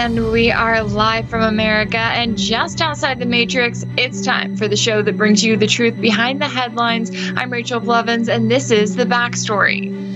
And we are live from America and just outside the Matrix. It's time for the show that brings you the truth behind the headlines. I'm Rachel Blevins, and this is The Backstory.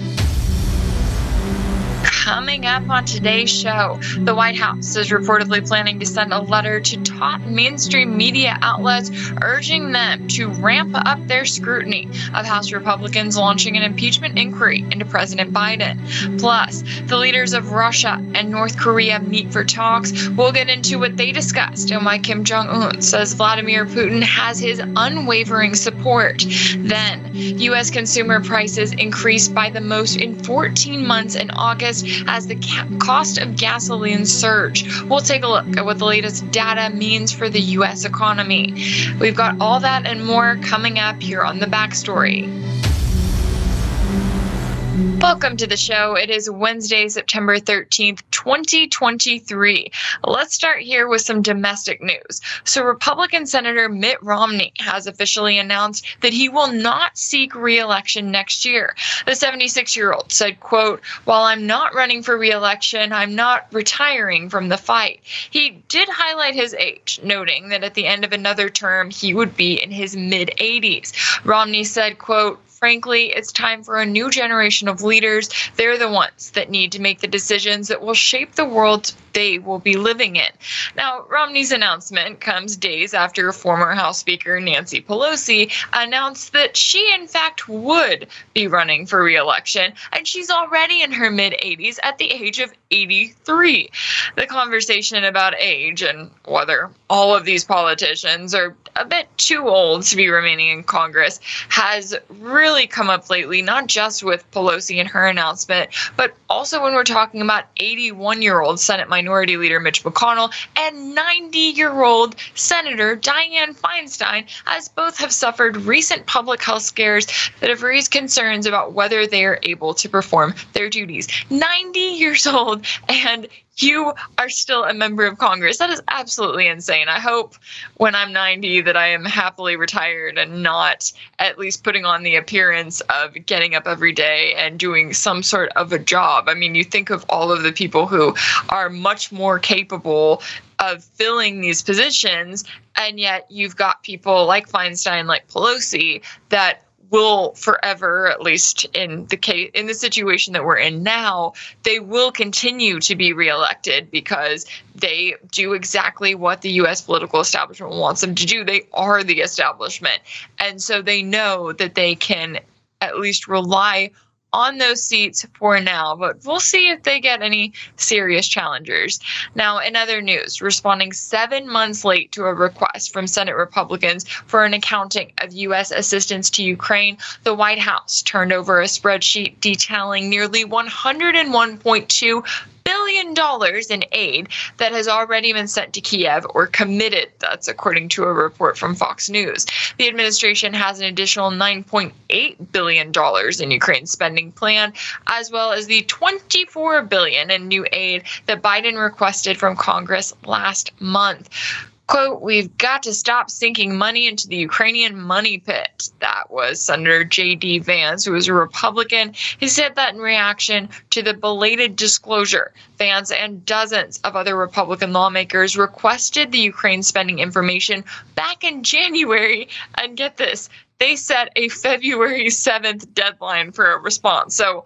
Coming up on today's show, the White House is reportedly planning to send a letter to top mainstream media outlets urging them to ramp up their scrutiny of House Republicans launching an impeachment inquiry into President Biden. Plus, the leaders of Russia and North Korea meet for talks. We'll get into what they discussed and why Kim Jong un says Vladimir Putin has his unwavering support. Then, U.S. consumer prices increased by the most in 14 months in August as the ca- cost of gasoline surge. We'll take a look at what the latest data means for the U.S. economy. We've got all that and more coming up here on the backstory. Welcome to the show. It is Wednesday, September 13th, 2023. Let's start here with some domestic news. So, Republican Senator Mitt Romney has officially announced that he will not seek re-election next year. The 76-year-old said, quote, "While I'm not running for re-election, I'm not retiring from the fight." He did highlight his age, noting that at the end of another term, he would be in his mid 80s. Romney said, quote, frankly, it's time for a new generation of leaders. They're the ones that need to make the decisions that will shape the world they will be living in. Now, Romney's announcement comes days after former House Speaker Nancy Pelosi announced that she, in fact, would be running for reelection, and she's already in her mid 80s at the age of 83. The conversation about age and whether all of these politicians are a bit too old to be remaining in Congress has really come up lately, not just with Pelosi and her announcement, but also when we're talking about 81 year old Senate Minority Leader Mitch McConnell and 90 year old Senator Dianne Feinstein, as both have suffered recent public health scares that have raised concerns about whether they are able to perform their duties. 90 years old and you are still a member of Congress. That is absolutely insane. I hope when I'm 90 that I am happily retired and not at least putting on the appearance of getting up every day and doing some sort of a job. I mean, you think of all of the people who are much more capable of filling these positions, and yet you've got people like Feinstein, like Pelosi, that will forever, at least in the case in the situation that we're in now, they will continue to be reelected because they do exactly what the US political establishment wants them to do. They are the establishment. And so they know that they can at least rely on those seats for now, but we'll see if they get any serious challengers. Now, in other news, responding seven months late to a request from Senate Republicans for an accounting of U.S. assistance to Ukraine, the White House turned over a spreadsheet detailing nearly 101.2 billion dollars in aid that has already been sent to Kiev or committed. That's according to a report from Fox News. The administration has an additional 9.8 billion dollars in Ukraine spending plan, as well as the 24 billion in new aid that Biden requested from Congress last month quote, we've got to stop sinking money into the Ukrainian money pit. That was Senator J.D. Vance, who was a Republican. He said that in reaction to the belated disclosure. Vance and dozens of other Republican lawmakers requested the Ukraine spending information back in January. And get this, they set a February 7th deadline for a response. So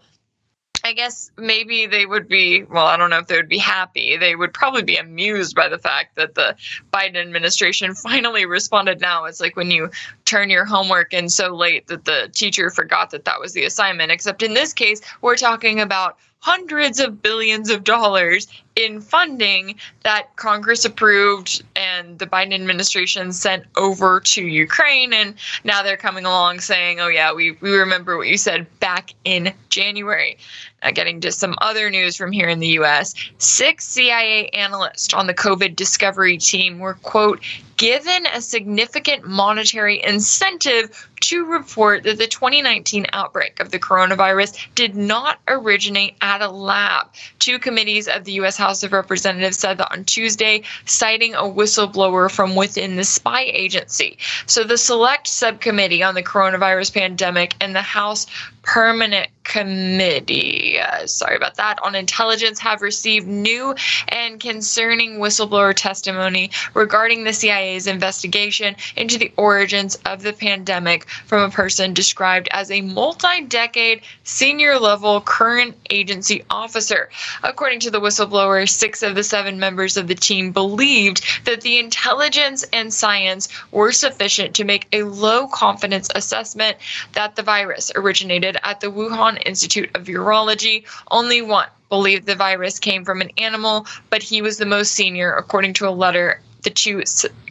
I guess maybe they would be, well, I don't know if they would be happy. They would probably be amused by the fact that the Biden administration finally responded now. It's like when you turn your homework in so late that the teacher forgot that that was the assignment, except in this case, we're talking about hundreds of billions of dollars in funding that Congress approved and the Biden administration sent over to Ukraine. And now they're coming along saying, oh, yeah, we, we remember what you said back in January. Now, getting to some other news from here in the US, six CIA analysts on the COVID discovery team were, quote, given a significant monetary incentive to report that the 2019 outbreak of the coronavirus did not originate at a lab. Two committees of the U.S. House of Representatives said that on Tuesday, citing a whistleblower from within the spy agency. So the Select Subcommittee on the Coronavirus Pandemic and the House Permanent Committee, uh, sorry about that, on Intelligence have received new and concerning whistleblower testimony regarding the CIA's investigation into the origins of the pandemic from a person described as a multi decade senior level current agency officer. According to the whistleblower, six of the seven members of the team believed that the intelligence and science were sufficient to make a low confidence assessment that the virus originated at the Wuhan Institute of Virology. Only one believed the virus came from an animal, but he was the most senior, according to a letter the two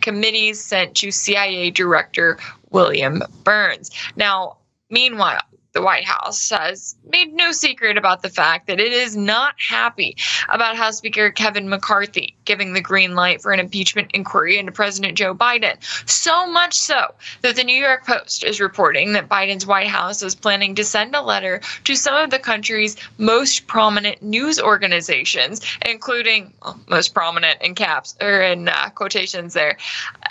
committees sent to CIA Director William Burns. Now, meanwhile, the White House has made no secret about the fact that it is not happy about House Speaker Kevin McCarthy giving the green light for an impeachment inquiry into President Joe Biden. So much so that the New York Post is reporting that Biden's White House is planning to send a letter to some of the country's most prominent news organizations, including well, most prominent in caps or in uh, quotations there,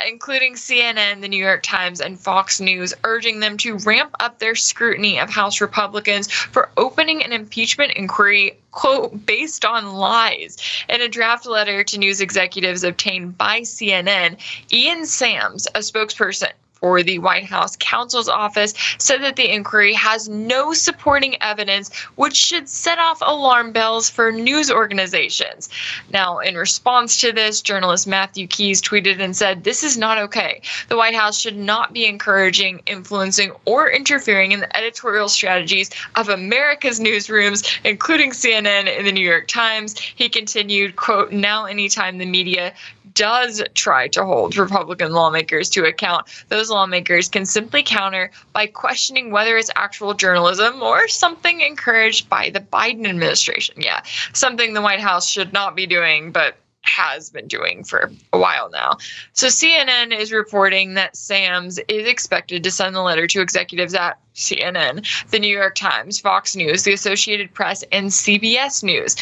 including CNN, the New York Times, and Fox News, urging them to ramp up their scrutiny of House Republicans for opening an impeachment inquiry, quote, based on lies. In a draft letter to news executives obtained by CNN, Ian Sams, a spokesperson for the White House counsel's office said that the inquiry has no supporting evidence, which should set off alarm bells for news organizations. Now, in response to this, journalist Matthew Keys tweeted and said, This is not okay. The White House should not be encouraging, influencing, or interfering in the editorial strategies of America's newsrooms, including CNN and the New York Times. He continued, quote, Now, anytime the media does try to hold Republican lawmakers to account, those lawmakers can simply counter by questioning whether it's actual journalism or something encouraged by the Biden administration. Yeah, something the White House should not be doing, but has been doing for a while now. So CNN is reporting that Sams is expected to send the letter to executives at CNN, the New York Times, Fox News, the Associated Press, and CBS News.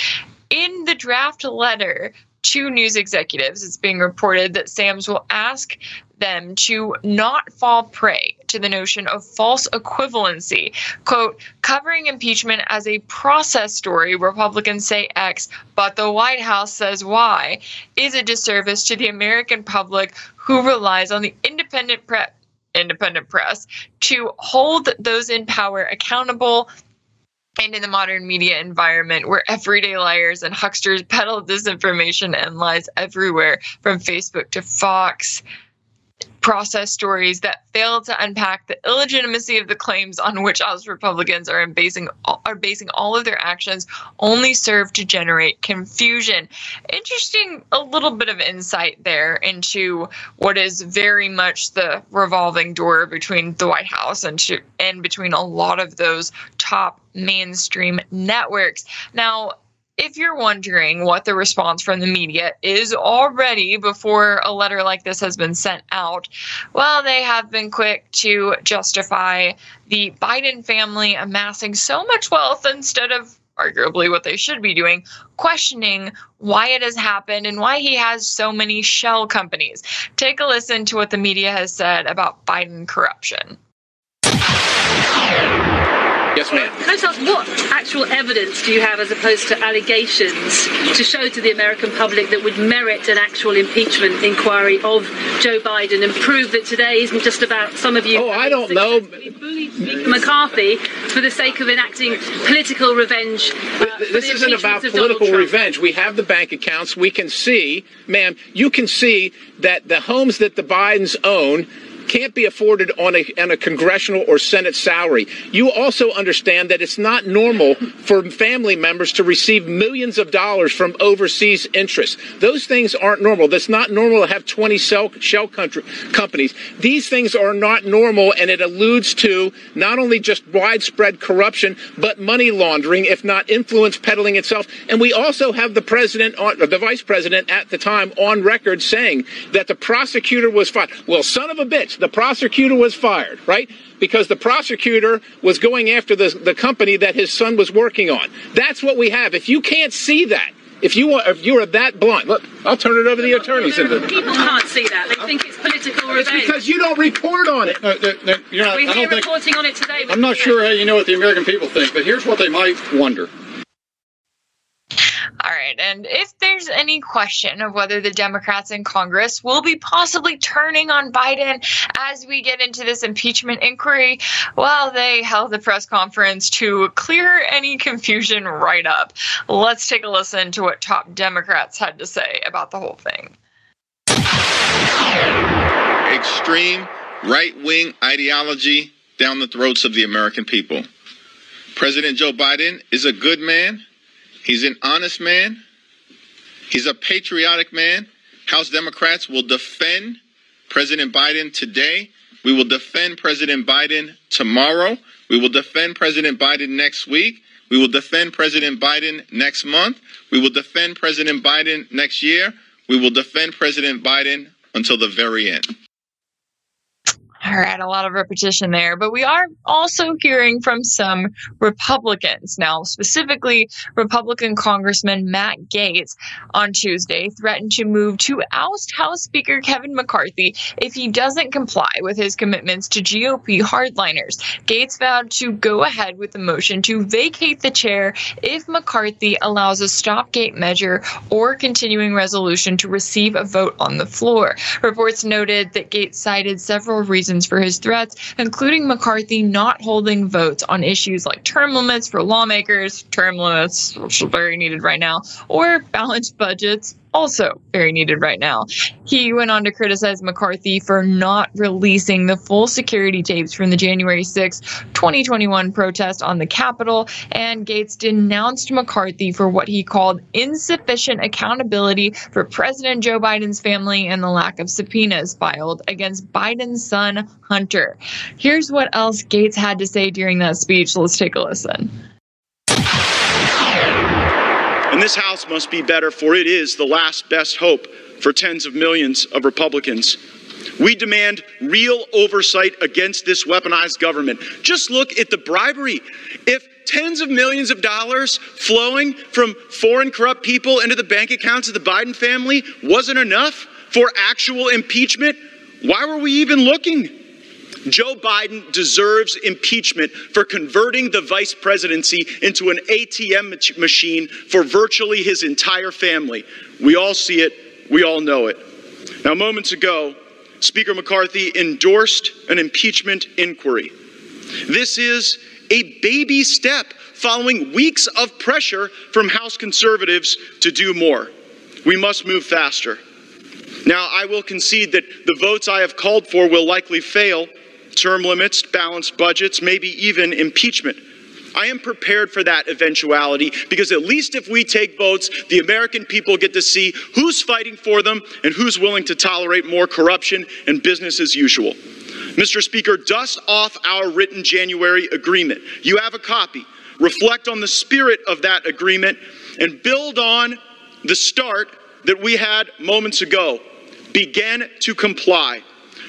In the draft letter, two news executives, it's being reported that Sams will ask them to not fall prey to the notion of false equivalency. Quote, covering impeachment as a process story, Republicans say X, but the White House says Y, is a disservice to the American public who relies on the independent press independent press to hold those in power accountable and in the modern media environment where everyday liars and hucksters peddle disinformation and lies everywhere from Facebook to Fox process stories that fail to unpack the illegitimacy of the claims on which us Republicans are basing are basing all of their actions only serve to generate confusion. Interesting, a little bit of insight there into what is very much the revolving door between the White House and to, and between a lot of those top mainstream networks. Now, if you're wondering what the response from the media is already before a letter like this has been sent out, well, they have been quick to justify the Biden family amassing so much wealth instead of arguably what they should be doing, questioning why it has happened and why he has so many shell companies. Take a listen to what the media has said about Biden corruption. Yes, ma'am. Can I just ask, what actual evidence do you have as opposed to allegations to show to the American public that would merit an actual impeachment inquiry of Joe Biden and prove that today isn't just about some of you? Oh, I don't know. McCarthy for the sake of enacting political revenge. Uh, this isn't about political revenge. We have the bank accounts. We can see, ma'am, you can see that the homes that the Bidens own can't be afforded on a, on a congressional or Senate salary. You also understand that it's not normal for family members to receive millions of dollars from overseas interests. Those things aren't normal. That's not normal to have 20 shell, shell country, companies. These things are not normal, and it alludes to not only just widespread corruption, but money laundering, if not influence peddling itself. And we also have the president, on, uh, the vice president at the time, on record saying that the prosecutor was fired. Well, son of a bitch the prosecutor was fired, right? Because the prosecutor was going after the, the company that his son was working on. That's what we have. If you can't see that, If you want, if you are that blunt, look, I'll turn it over to the attorneys. People can't see that. They think it's political revenge. It's because you don't report on it. No, no, you're not, We're I don't think, reporting on it today. I'm not sure how you know what the American people think, but here's what they might wonder. All right. And if there's any question of whether the Democrats in Congress will be possibly turning on Biden as we get into this impeachment inquiry, well, they held a press conference to clear any confusion right up. Let's take a listen to what top Democrats had to say about the whole thing. Extreme right wing ideology down the throats of the American people. President Joe Biden is a good man He's an honest man. He's a patriotic man. House Democrats will defend President Biden today. We will defend President Biden tomorrow. We will defend President Biden next week. We will defend President Biden next month. We will defend President Biden next year. We will defend President Biden until the very end. All right, a lot of repetition there, but we are also hearing from some Republicans. Now, specifically, Republican Congressman Matt Gaetz on Tuesday threatened to move to oust House Speaker Kevin McCarthy if he doesn't comply with his commitments to GOP hardliners. Gaetz vowed to go ahead with the motion to vacate the chair if McCarthy allows a stopgap measure or continuing resolution to receive a vote on the floor. Reports noted that Gaetz cited several reasons reasons for his threats, including McCarthy not holding votes on issues like term limits for lawmakers, term limits, which are very needed right now, or balanced budgets, also very needed right now. He went on to criticize McCarthy for not releasing the full security tapes from the January 6, 2021 protest on the Capitol, and Gaetz denounced McCarthy for what he called insufficient accountability for President Joe Biden's family and the lack of subpoenas filed against Biden's son, Hunter. Here's what else Gaetz had to say during that speech. Let's take a listen. And this House must be better, for it is the last best hope for tens of millions of Republicans. We demand real oversight against this weaponized government. Just look at the bribery. If tens of millions of dollars flowing from foreign corrupt people into the bank accounts of the Biden family wasn't enough for actual impeachment, why were we even looking? Joe Biden deserves impeachment for converting the vice presidency into an ATM machine for virtually his entire family. We all see it, we all know it. Now, moments ago, Speaker McCarthy endorsed an impeachment inquiry. This is a baby step following weeks of pressure from House conservatives to do more. We must move faster. Now, I will concede that the votes I have called for will likely fail term limits, balanced budgets, maybe even impeachment. I am prepared for that eventuality because at least if we take votes, the American people get to see who's fighting for them and who's willing to tolerate more corruption and business as usual. Mr. Speaker, dust off our written January agreement. You have a copy. Reflect on the spirit of that agreement and build on the start that we had moments ago. Begin to comply.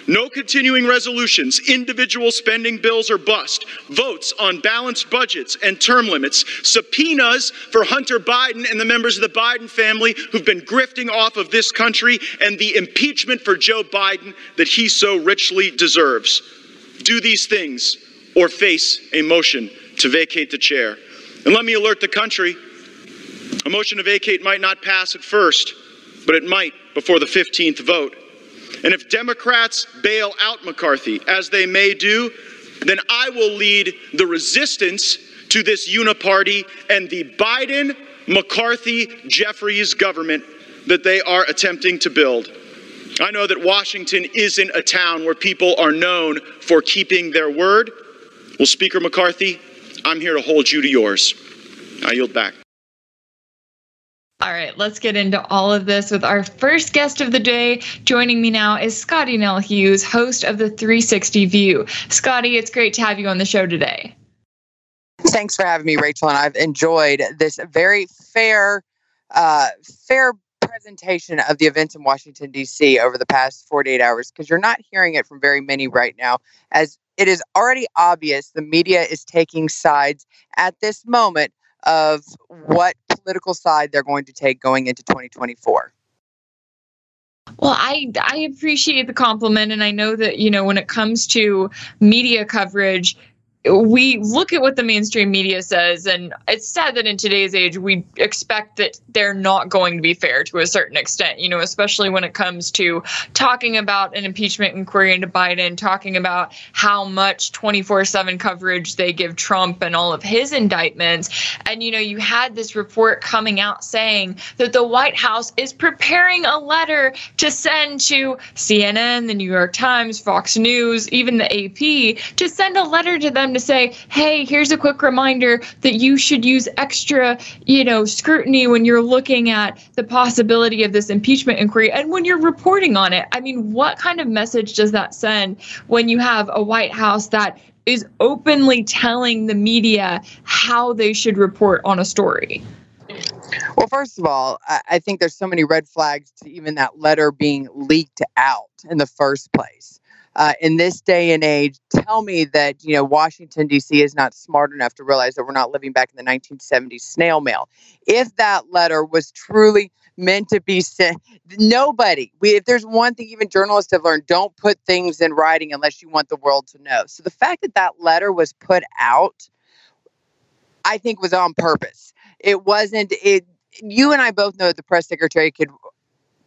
No continuing resolutions, individual spending bills or bust, votes on balanced budgets and term limits, subpoenas for Hunter Biden and the members of the Biden family who've been grifting off of this country, and the impeachment for Joe Biden that he so richly deserves. Do these things or face a motion to vacate the chair. And let me alert the country a motion to vacate might not pass at first, but it might before the 15th vote. And if Democrats bail out McCarthy, as they may do, then I will lead the resistance to this uniparty and the Biden, McCarthy, Jeffries government that they are attempting to build. I know that Washington isn't a town where people are known for keeping their word. Well, Speaker McCarthy, I'm here to hold you to yours. I yield back. All right, let's get into all of this with our first guest of the day. Joining me now is Scottie Nell Hughes, host of the 360 View. Scottie, it's great to have you on the show today. Thanks for having me, Rachel. And I've enjoyed this very fair, uh, fair presentation of the events in Washington, D.C. over the past 48 hours because you're not hearing it from very many right now, as it is already obvious the media is taking sides at this moment of what political side they're going to take going into 2024. Well, I I appreciate the compliment and I know that, you know, when it comes to media coverage, we look at what the mainstream media says, and it's sad that in today's age we expect that they're not going to be fair to a certain extent, you know, especially when it comes to talking about an impeachment inquiry into Biden, talking about how much 24 7 coverage they give Trump and all of his indictments. And, you know, you had this report coming out saying that the White House is preparing a letter to send to CNN, the New York Times, Fox News, even the AP, to send a letter to them to say, hey, here's a quick reminder that you should use extra, you know, scrutiny when you're looking at the possibility of this impeachment inquiry and when you're reporting on it. I mean, what kind of message does that send when you have a White House that is openly telling the media how they should report on a story? Well, first of all, I think there's so many red flags to even that letter being leaked out in the first place uh, in this day and age tell me that you know Washington D.C. is not smart enough to realize that we're not living back in the 1970s snail mail. If that letter was truly meant to be sent, nobody. We, if there's one thing even journalists have learned, don't put things in writing unless you want the world to know. So the fact that that letter was put out, I think, was on purpose. It wasn't. It. You and I both know that the press secretary could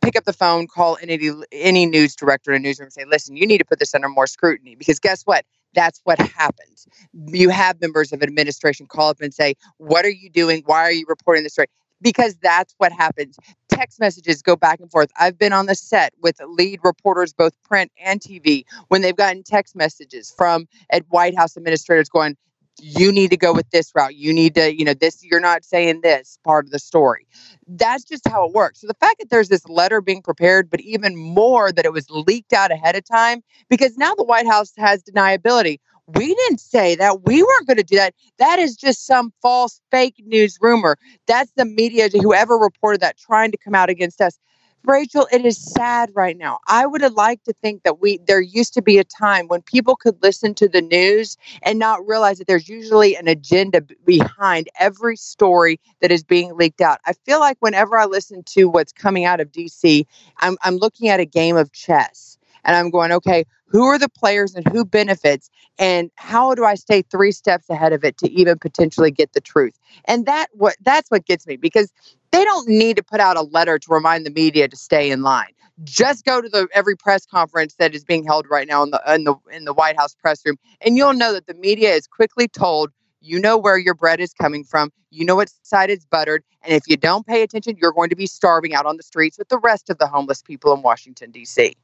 pick up the phone, call any any news director in a newsroom, and say, "Listen, you need to put this under more scrutiny." Because guess what? That's what happens. You have members of administration call up and say, "What are you doing? Why are you reporting this story?" Because that's what happens. Text messages go back and forth. I've been on the set with lead reporters, both print and TV, when they've gotten text messages from at White House administrators going, you need to go with this route. You need to, you know, this, you're not saying this part of the story. That's just how it works. So the fact that there's this letter being prepared, but even more that it was leaked out ahead of time, because now the White House has deniability. We didn't say that. We weren't going to do that. That is just some false fake news rumor. That's the media, whoever reported that, trying to come out against us. Rachel, it is sad right now. I would have liked to think that we there used to be a time when people could listen to the news and not realize that there's usually an agenda behind every story that is being leaked out. I feel like whenever I listen to what's coming out of DC, I'm I'm looking at a game of chess and I'm going, okay, who are the players and who benefits and how do I stay three steps ahead of it to even potentially get the truth? And that what that's what gets me because they don't need to put out a letter to remind the media to stay in line. Just go to the every press conference that is being held right now in the in the in the White House press room, and you'll know that the media is quickly told you know where your bread is coming from. You know what side it's buttered. And if you don't pay attention, you're going to be starving out on the streets with the rest of the homeless people in Washington, D.C.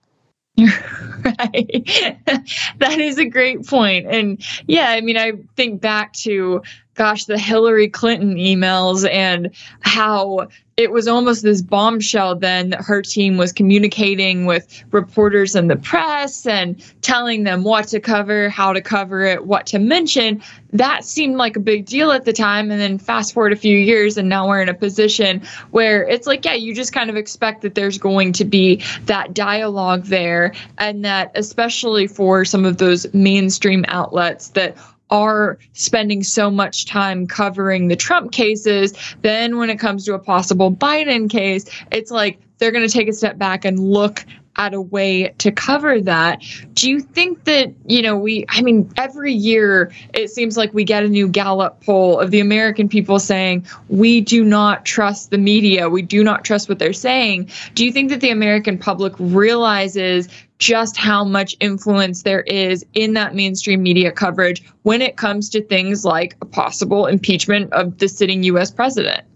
right. that is a great point. And yeah, I mean, I think back to gosh, the Hillary Clinton emails and how it was almost this bombshell then that her team was communicating with reporters and the press and telling them what to cover, how to cover it, what to mention. That seemed like a big deal at the time. And then fast forward a few years, and now we're in a position where it's like, yeah, you just kind of expect that there's going to be that dialogue there. And that, especially for some of those mainstream outlets that are spending so much time covering the Trump cases, then when it comes to a possible Biden case, it's like they're going to take a step back and look at a way to cover that. Do you think that, you know, we, I mean, every year it seems like we get a new Gallup poll of the American people saying, we do not trust the media, we do not trust what they're saying. Do you think that the American public realizes just how much influence there is in that mainstream media coverage when it comes to things like a possible impeachment of the sitting US president.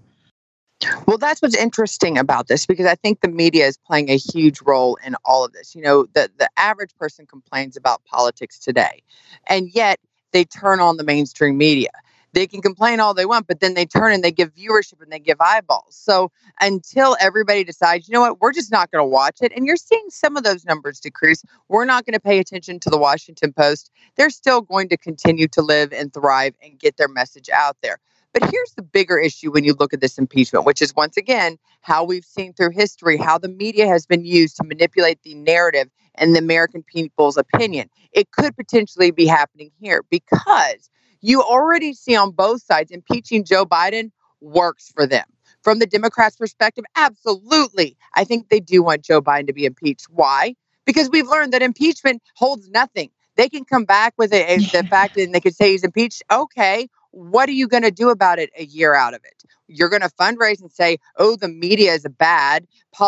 Well, that's what's interesting about this because I think the media is playing a huge role in all of this. You know, the, the average person complains about politics today, and yet they turn on the mainstream media they can complain all they want, but then they turn and they give viewership and they give eyeballs. So until everybody decides, you know what, we're just not going to watch it, and you're seeing some of those numbers decrease, we're not going to pay attention to the Washington Post. They're still going to continue to live and thrive and get their message out there. But here's the bigger issue when you look at this impeachment, which is once again how we've seen through history how the media has been used to manipulate the narrative and the American people's opinion. It could potentially be happening here because You already see on both sides impeaching Joe Biden works for them. From the Democrats' perspective, absolutely. I think they do want Joe Biden to be impeached. Why? Because we've learned that impeachment holds nothing. They can come back with a, a, the fact that they could say he's impeached. Okay, what are you going to do about it a year out of it? You're going to fundraise and say, oh, the media is bad,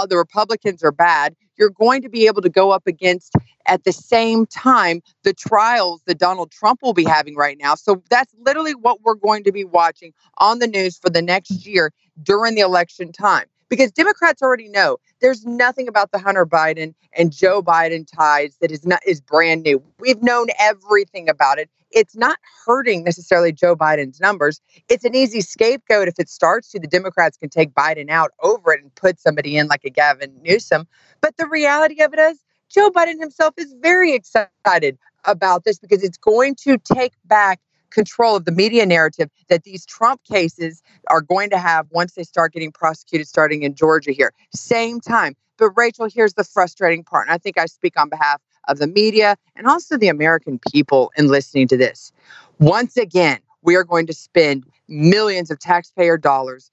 the Republicans are bad. You're going to be able to go up against, at the same time, the trials that Donald Trump will be having right now. So that's literally what we're going to be watching on the news for the next year during the election time because Democrats already know there's nothing about the Hunter Biden and Joe Biden ties that is not is brand new. We've known everything about it. It's not hurting necessarily Joe Biden's numbers. It's an easy scapegoat if it starts to. The Democrats can take Biden out over it and put somebody in like a Gavin Newsom. But the reality of it is, Joe Biden himself is very excited about this because it's going to take back control of the media narrative that these Trump cases are going to have once they start getting prosecuted starting in Georgia here. Same time. But Rachel, here's the frustrating part. And I think I speak on behalf of the media and also the American people in listening to this. Once again, we are going to spend millions of taxpayer dollars,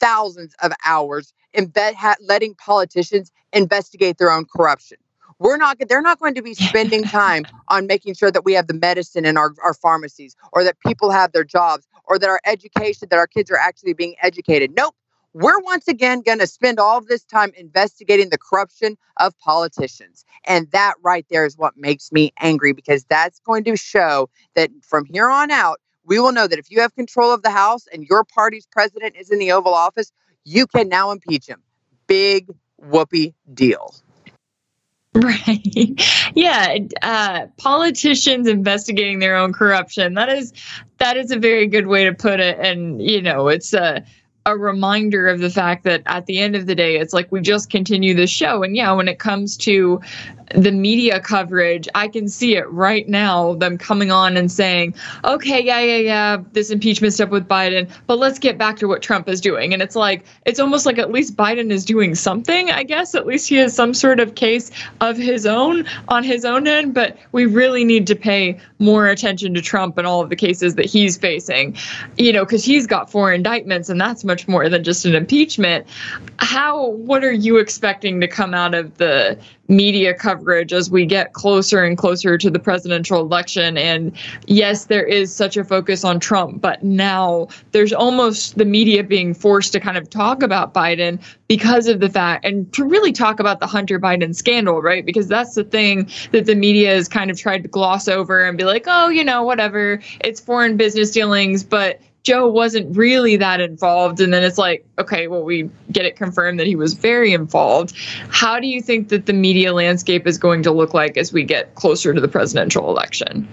thousands of hours in letting politicians investigate their own corruption we're not they're not going to be spending time on making sure that we have the medicine in our, our pharmacies or that people have their jobs or that our education that our kids are actually being educated. Nope. We're once again going to spend all of this time investigating the corruption of politicians. And that right there is what makes me angry because that's going to show that from here on out we will know that if you have control of the house and your party's president is in the oval office you can now impeach him. Big whoopee deal Right. Yeah. Uh, politicians investigating their own corruption. That is that is a very good way to put it. And you know, it's a a reminder of the fact that at the end of the day, it's like we just continue the show. And yeah, when it comes to the media coverage, I can see it right now, them coming on and saying, okay, yeah, yeah, yeah, this impeachment stuff with Biden, but let's get back to what Trump is doing. And it's like, it's almost like at least Biden is doing something, I guess. At least he has some sort of case of his own on his own end, but we really need to pay more attention to Trump and all of the cases that he's facing, you know, because he's got four indictments and that's much more than just an impeachment. How, what are you expecting to come out of the media coverage as we get closer and closer to the presidential election. And yes, there is such a focus on Trump, but now there's almost the media being forced to kind of talk about Biden because of the fact and to really talk about the Hunter Biden scandal, right? Because that's the thing that the media has kind of tried to gloss over and be like, oh, you know, whatever, it's foreign business dealings, but Joe wasn't really that involved. And then it's like, okay, well, we get it confirmed that he was very involved. How do you think that the media landscape is going to look like as we get closer to the presidential election?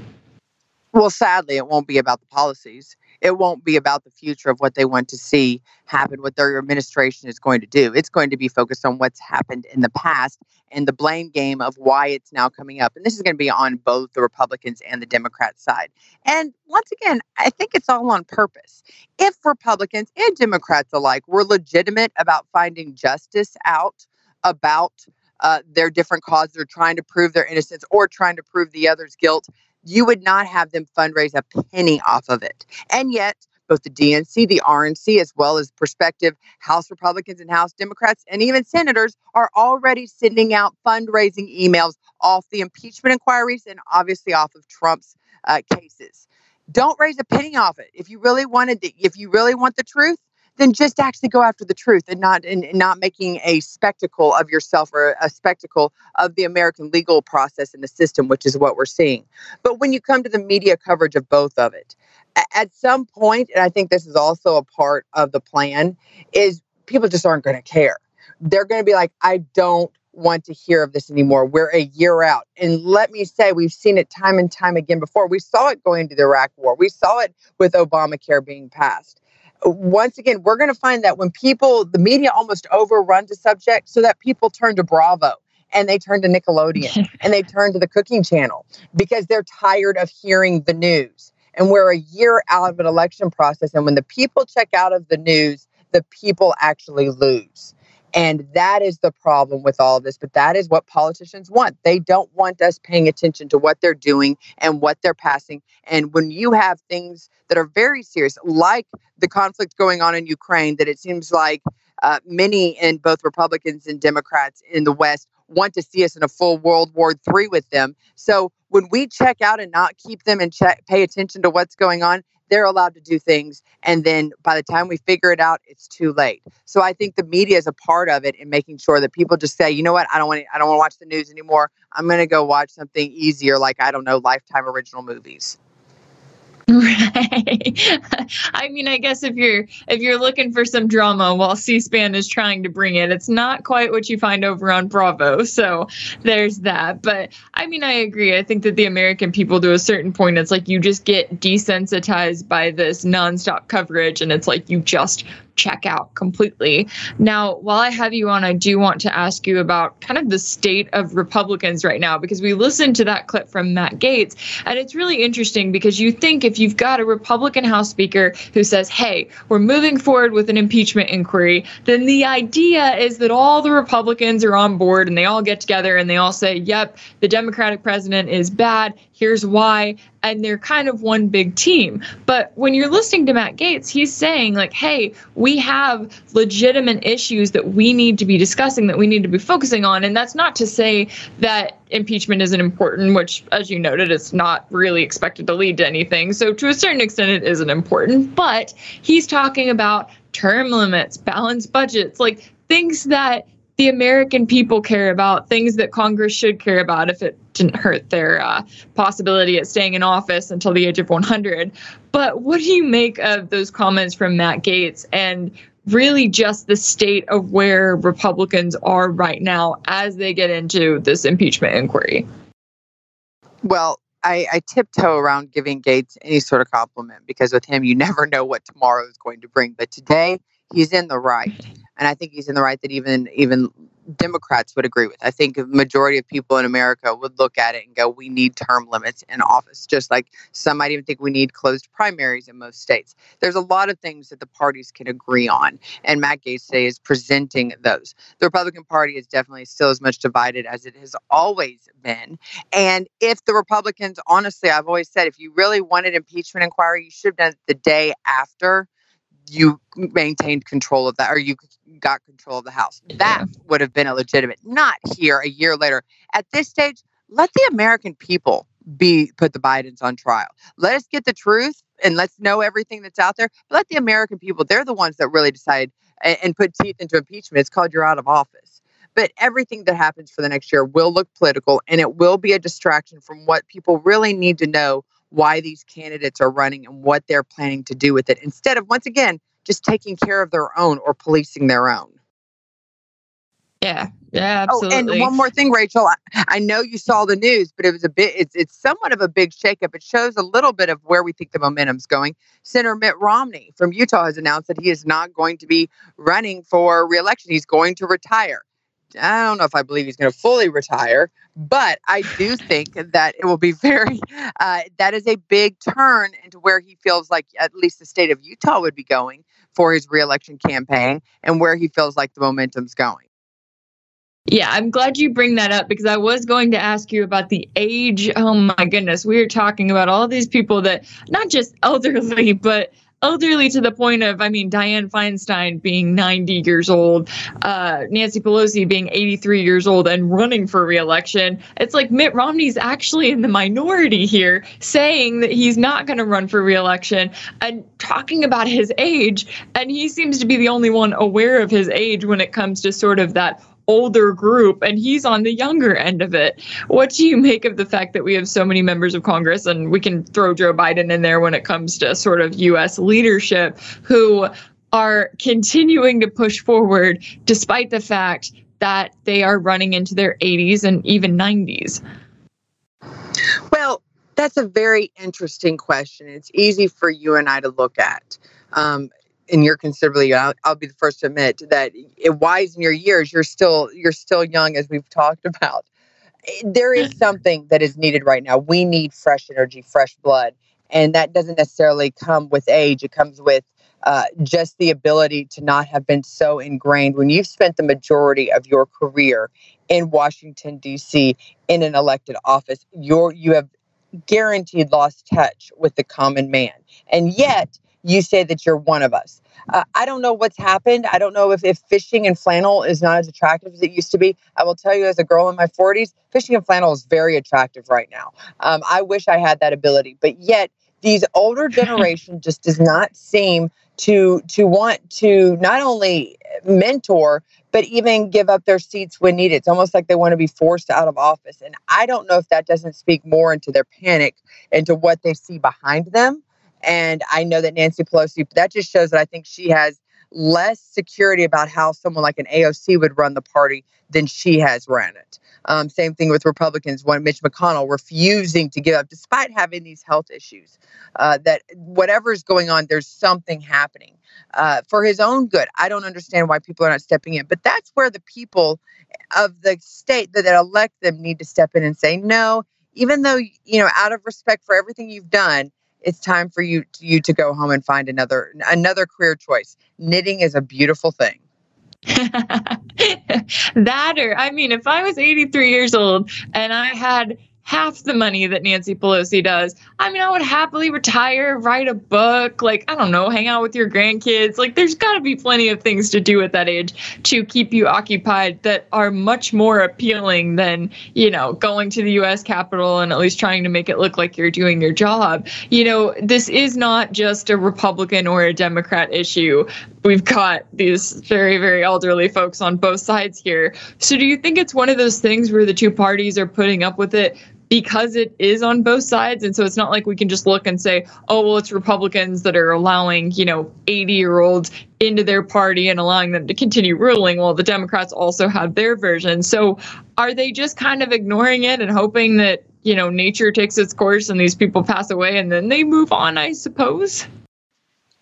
Well, sadly, it won't be about the policies it won't be about the future of what they want to see happen, what their administration is going to do. It's going to be focused on what's happened in the past and the blame game of why it's now coming up. And this is going to be on both the Republicans and the Democrat side. And once again, I think it's all on purpose. If Republicans and Democrats alike were legitimate about finding justice out about uh, their different causes or trying to prove their innocence or trying to prove the other's guilt, you would not have them fundraise a penny off of it. And yet, both the DNC, the RNC, as well as prospective House Republicans and House Democrats, and even senators are already sending out fundraising emails off the impeachment inquiries and obviously off of Trump's uh, cases. Don't raise a penny off it. If you really wanted, the, if you really want the truth, then just actually go after the truth and not and, not making a spectacle of yourself or a spectacle of the American legal process and the system, which is what we're seeing. But when you come to the media coverage of both of it, at some point, and I think this is also a part of the plan, is people just aren't going to care. They're going to be like, I don't want to hear of this anymore. We're a year out. And let me say, we've seen it time and time again before. We saw it going to the Iraq war. We saw it with Obamacare being passed once again, we're going to find that when people, the media almost overruns a subject so that people turn to Bravo and they turn to Nickelodeon and they turn to the cooking channel because they're tired of hearing the news. And we're a year out of an election process. And when the people check out of the news, the people actually lose. And that is the problem with all of this. But that is what politicians want. They don't want us paying attention to what they're doing and what they're passing. And when you have things that are very serious, like the conflict going on in Ukraine, that it seems like uh, many in both Republicans and Democrats in the West want to see us in a full World War III with them. So when we check out and not keep them and check, pay attention to what's going on, they're allowed to do things. And then by the time we figure it out, it's too late. So I think the media is a part of it in making sure that people just say, you know what, I don't want to, I don't want to watch the news anymore. I'm going to go watch something easier, like I don't know, Lifetime original movies. Right. I mean, I guess if you're if you're looking for some drama while C-SPAN is trying to bring it, it's not quite what you find over on Bravo. So there's that. But I mean, I agree. I think that the American people, to a certain point, it's like you just get desensitized by this nonstop coverage, and it's like you just check out completely. Now, while I have you on, I do want to ask you about kind of the state of Republicans right now, because we listened to that clip from Matt Gaetz, and it's really interesting because you think if you've got a Republican House Speaker who says, hey, we're moving forward with an impeachment inquiry, then the idea is that all the Republicans are on board and they all get together and they all say, yep, the Democratic president is bad. Here's why and they're kind of one big team. But when you're listening to Matt Gaetz, he's saying, like, hey, we have legitimate issues that we need to be discussing, that we need to be focusing on. And that's not to say that impeachment isn't important, which, as you noted, it's not really expected to lead to anything. So, to a certain extent, it isn't important. But he's talking about term limits, balanced budgets, like things that the American people care about, things that Congress should care about if it didn't hurt their uh, possibility at staying in office until the age of 100. But what do you make of those comments from Matt Gaetz and really just the state of where Republicans are right now as they get into this impeachment inquiry? Well, I, I, tiptoe around giving Gaetz any sort of compliment because with him, you never know what tomorrow is going to bring. But today, he's in the right and I think he's in the right that even even Democrats would agree with. I think a majority of people in America would look at it and go, "We need term limits in office." Just like some might even think we need closed primaries in most states. There's a lot of things that the parties can agree on, and Matt Gaetz today is presenting those. The Republican Party is definitely still as much divided as it has always been. And if the Republicans, honestly, I've always said, if you really wanted impeachment inquiry, you should have done it the day after you maintained control of that or you got control of the house. That would have been a legitimate, not here a year later. At this stage, let the American people be put the Bidens on trial. Let us get the truth and let's know everything that's out there. But let the American people, they're the ones that really decide and, and put teeth into impeachment. It's called you're out of office. But everything that happens for the next year will look political and it will be a distraction from what people really need to know why these candidates are running and what they're planning to do with it instead of, once again, just taking care of their own or policing their own. Yeah, yeah, absolutely. Oh, and one more thing, Rachel. I, I, know you saw the news, but it was a bit. It's it's somewhat of a big shakeup. It shows a little bit of where we think the momentum's going. Senator Mitt Romney from Utah has announced that he is not going to be running for reelection. He's going to retire. I don't know if I believe he's going to fully retire, but I do think that it will be very, uh, that is a big turn into where he feels like at least the state of Utah would be going for his reelection campaign and where he feels like the momentum's going. Yeah, I'm glad you bring that up because I was going to ask you about the age. Oh my goodness, we are talking about all these people that not just elderly, but elderly to the point of, I mean, Dianne Feinstein being 90 years old, uh, Nancy Pelosi being 83 years old and running for reelection. It's like Mitt Romney's actually in the minority here, saying that he's not going to run for reelection and talking about his age. And he seems to be the only one aware of his age when it comes to sort of that older group and he's on the younger end of it. What do you make of the fact that we have so many members of Congress and we can throw Joe Biden in there when it comes to sort of US leadership who are continuing to push forward despite the fact that they are running into their 80s and even 90s? Well, that's a very interesting question. It's easy for you and I to look at. Um, and you're considerably I'll, I'll, be the first to admit that it wise in your years you're still you're still young as we've talked about there is something that is needed right now we need fresh energy fresh blood and that doesn't necessarily come with age it comes with uh, just the ability to not have been so ingrained when you've spent the majority of your career in Washington D.C. in an elected office. You're you have guaranteed lost touch with the common man, and yet you say that you're one of us. Uh, I don't know what's happened. I don't know if, if fishing and flannel is not as attractive as it used to be. I will tell you, as a girl in my 40s, fishing and flannel is very attractive right now. Um, I wish I had that ability, but yet these older generation just does not seem to to want to not only mentor but even give up their seats when needed. It's almost like they want to be forced out of office. And I don't know if that doesn't speak more into their panic, into what they see behind them. And I know that Nancy Pelosi, that just shows that I think she has less security about how someone like an AOC would run the party than she has ran it. Um, same thing with Republicans. when Mitch McConnell refusing to give up, despite having these health issues. Uh, that whatever is going on, there's something happening uh, for his own good. I don't understand why people are not stepping in, but that's where the people of the state that, that elect them need to step in and say no. Even though you know, out of respect for everything you've done, it's time for you to, you to go home and find another another career choice. Knitting is a beautiful thing. that or I mean, if I was 83 years old and I had half the money that Nancy Pelosi does. I mean, I would happily retire, write a book, like, I don't know, hang out with your grandkids. Like, there's got to be plenty of things to do at that age to keep you occupied that are much more appealing than, you know, going to the US Capitol and at least trying to make it look like you're doing your job. You know, this is not just a Republican or a Democrat issue. We've got these very, very elderly folks on both sides here. So, do you think it's one of those things where the two parties are putting up with it because it is on both sides. And so it's not like we can just look and say oh well it's republicans that are allowing you know 80 year olds into their party and allowing them to continue ruling while the democrats also have their version. So are they just kind of ignoring it and hoping that you know nature takes its course and these people pass away and then they move on i suppose?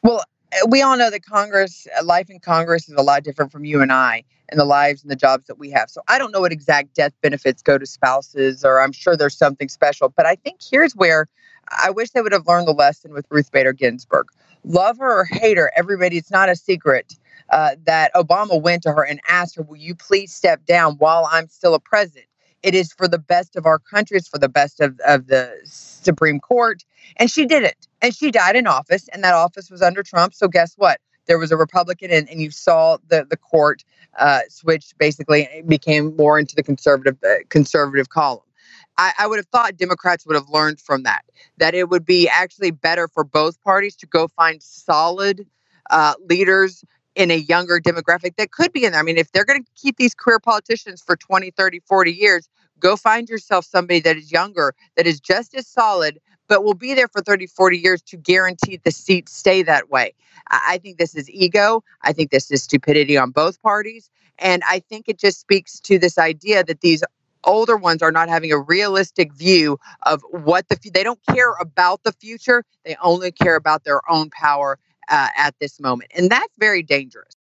Well we all know that congress life in congress is a lot different from you and i and the lives and the jobs that we have. So I don't know what exact death benefits go to spouses, or I'm sure there's something special. But I think here's where I wish they would have learned the lesson with Ruth Bader Ginsburg. Love her or hate her, everybody, it's not a secret uh, that Obama went to her and asked her, Will you please step down while I'm still a president? It is for the best of our country, it's for the best of, of the Supreme Court. And she did it. And she died in office, and that office was under Trump. So guess what? There was a Republican, and, and you saw the, the court uh, switched basically became more into the conservative uh, conservative column. I, I, would have thought Democrats would have learned from that that it would be actually better for both parties to go find solid uh, leaders in a younger demographic that could be in there. I mean, if they're going to keep these career politicians for 20, 30, 40 years, go find yourself somebody that is younger, that is just as solid, but will be there for 30, 40 years to guarantee the seats stay that way. I think this is ego. I think this is stupidity on both parties. And I think it just speaks to this idea that these older ones are not having a realistic view of what the they don't care about the future they only care about their own power uh, at this moment and that's very dangerous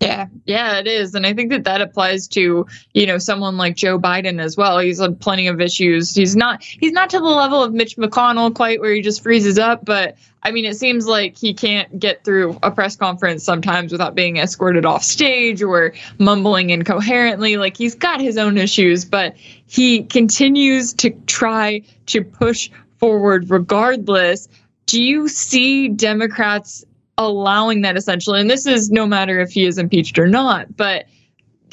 yeah, yeah, it is. And I think that that applies to, you know, someone like Joe Biden as well. He's had plenty of issues. He's not he's not to the level of Mitch McConnell quite where he just freezes up, but I mean, it seems like he can't get through a press conference sometimes without being escorted off stage or mumbling incoherently. Like he's got his own issues, but he continues to try to push forward regardless. Do you see Democrats allowing that essentially. And this is no matter if he is impeached or not. But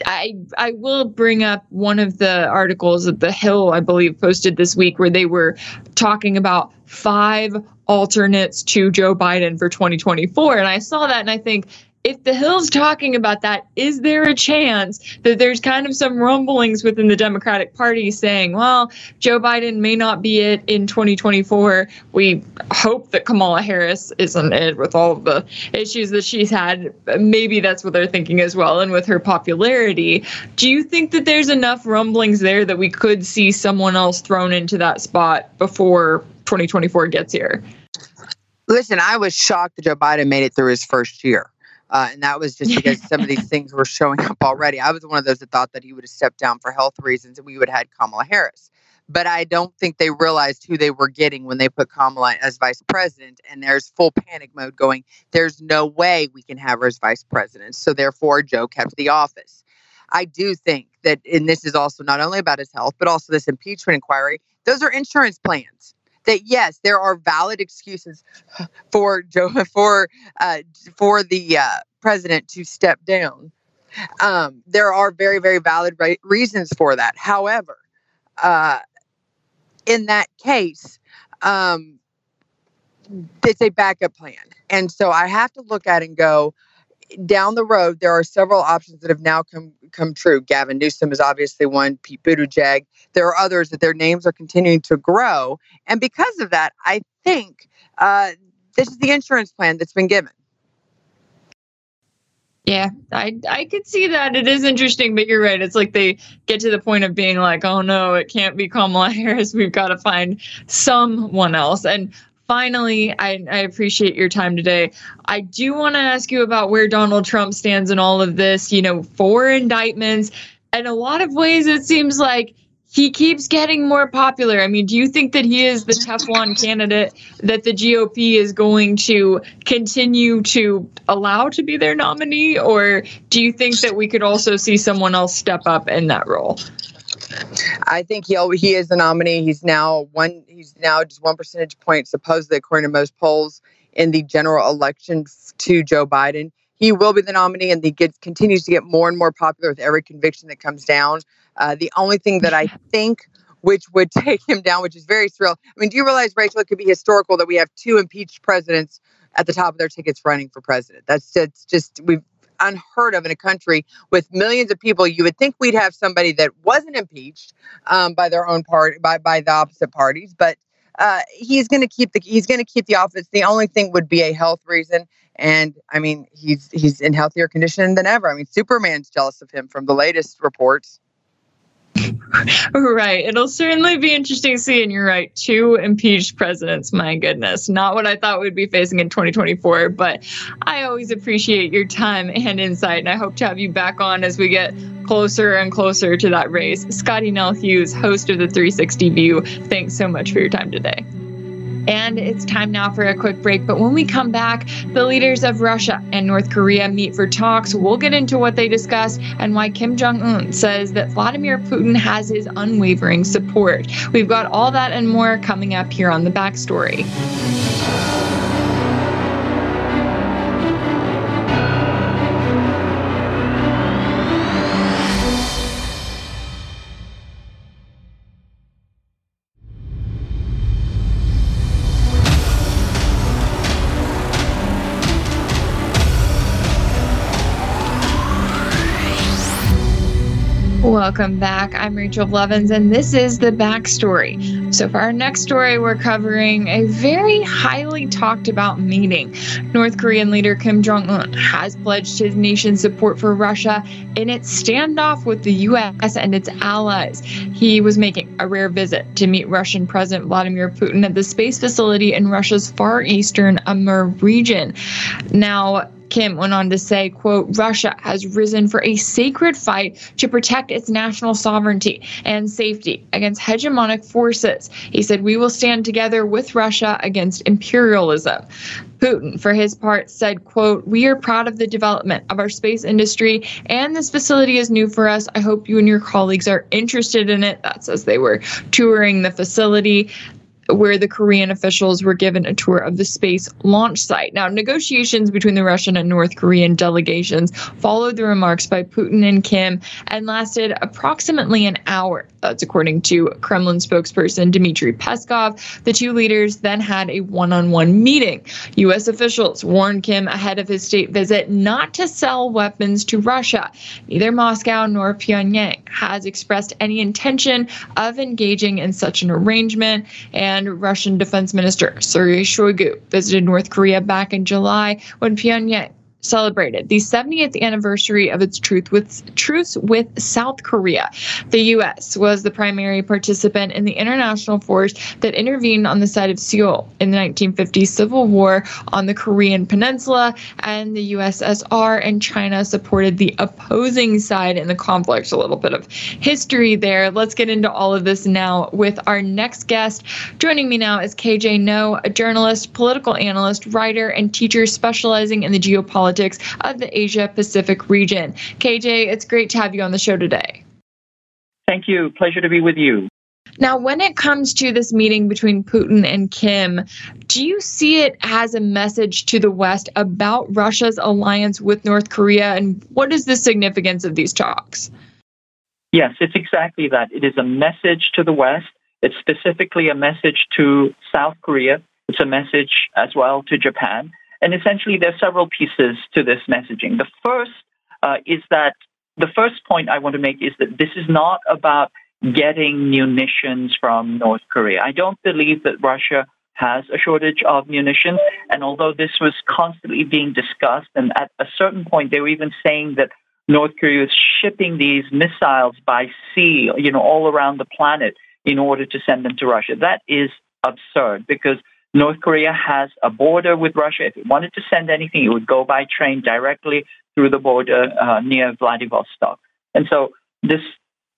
I I will bring up one of the articles that the Hill, I believe, posted this week where they were talking about five alternates to Joe Biden for 2024. And I saw that and I think if the Hill's talking about that, is there a chance that there's kind of some rumblings within the Democratic Party saying, well, Joe Biden may not be it in 2024. We hope that Kamala Harris isn't it with all of the issues that she's had. Maybe that's what they're thinking as well. And with her popularity, do you think that there's enough rumblings there that we could see someone else thrown into that spot before 2024 gets here? Listen, I was shocked that Joe Biden made it through his first year. Uh, and that was just because some of these things were showing up already. I was one of those that thought that he would have stepped down for health reasons and we would have had Kamala Harris. but I don't think they realized who they were getting when they put Kamala as vice president. And there's full panic mode going, there's no way we can have her as vice president. So therefore, Joe kept the office. I do think that, and this is also not only about his health, but also this impeachment inquiry, those are insurance plans. That yes, there are valid excuses for Joe for uh, for the uh, president to step down. Um, there are very very valid re- reasons for that. However, uh, in that case, um, it's a backup plan. And so I have to look at and go, down the road, there are several options that have now come come true. Gavin Newsom is obviously one. Pete Buttigieg. There are others that their names are continuing to grow, and because of that, I think uh, this is the insurance plan that's been given. Yeah, I I could see that. It is interesting, but you're right. It's like they get to the point of being like, "Oh no, it can't be Kamala Harris. We've got to find someone else." And finally, I, I appreciate your time today. I do want to ask you about where Donald Trump stands in all of this. You know, four indictments. In a lot of ways, it seems like he keeps getting more popular. I mean, do you think that he is the Teflon candidate that the GOP is going to continue to allow to be their nominee? Or do you think that we could also see someone else step up in that role? I think he he is the nominee. He's now one. He's now just one percentage point, supposedly according to most polls, in the general election to Joe Biden. He will be the nominee, and he gets continues to get more and more popular with every conviction that comes down. Uh, the only thing that I think which would take him down, which is very surreal. I mean, do you realize, Rachel, it could be historical that we have two impeached presidents at the top of their tickets running for president? That's just, just we've unheard of in a country with millions of people. You would think we'd have somebody that wasn't impeached um, by their own party, by by the opposite parties, but uh, he's going to keep the he's going to keep the office. The only thing would be a health reason, and I mean he's he's in healthier condition than ever. I mean Superman's jealous of him from the latest reports. Right. It'll certainly be interesting seeing see. You're right, two impeached presidents. My goodness. Not what I thought we'd be facing in 2024. But I always appreciate your time and insight. And I hope to have you back on as we get closer and closer to that race. Scottie Nell Hughes, host of the 360 View, thanks so much for your time today. And it's time now for a quick break. But when we come back, the leaders of Russia and North Korea meet for talks. We'll get into what they discuss and why Kim Jong un says that Vladimir Putin has his unwavering support. We've got all that and more coming up here on the backstory. Welcome back. I'm Rachel Blevins, and this is the backstory. So, for our next story, we're covering a very highly talked about meeting. North Korean leader Kim Jong un has pledged his nation's support for Russia in its standoff with the U.S. and its allies. He was making a rare visit to meet Russian President Vladimir Putin at the space facility in Russia's far eastern Amur region. Now, Kim went on to say, quote, Russia has risen for a sacred fight to protect its national sovereignty and safety against hegemonic forces. He said, we will stand together with Russia against imperialism. Putin, for his part, said, quote, We are proud of the development of our space industry, and this facility is new for us. I hope you and your colleagues are interested in it. That's as they were touring the facility where the Korean officials were given a tour of the space launch site. Now, negotiations between the Russian and North Korean delegations followed the remarks by Putin and Kim and lasted approximately an hour. That's according to Kremlin spokesperson Dmitry Peskov. The two leaders then had a one on one meeting. U.S. officials warned Kim ahead of his state visit not to sell weapons to Russia. Neither Moscow nor Pyongyang has expressed any intention of engaging in such an arrangement. And and Russian Defense Minister Sergei Shoigu visited North Korea back in July when Pyongyang celebrated the 70th anniversary of its truth with truce with South Korea. The U.S. was the primary participant in the international force that intervened on the side of Seoul in the 1950 Civil War on the Korean Peninsula, and the USSR and China supported the opposing side in the conflict. A little bit of history there. Let's get into all of this now with our next guest. Joining me now is KJ Noh, a journalist, political analyst, writer, and teacher specializing in the geopolitics of the Asia Pacific region. KJ, it's great to have you on the show today. Thank you. Pleasure to be with you. Now, when it comes to this meeting between Putin and Kim, do you see it as a message to the West about Russia's alliance with North Korea? And what is the significance of these talks? Yes, it's exactly that. It is a message to the West. It's specifically a message to South Korea. It's a message as well to Japan. And essentially, there are several pieces to this messaging. The first uh, is that the first point I want to make is that this is not about getting munitions from North Korea. I don't believe that Russia has a shortage of munitions. And although this was constantly being discussed, and at a certain point they were even saying that North Korea is shipping these missiles by sea, you know, all around the planet in order to send them to Russia. That is absurd because North Korea has a border with Russia. If it wanted to send anything, it would go by train directly through the border uh, near Vladivostok. And so this,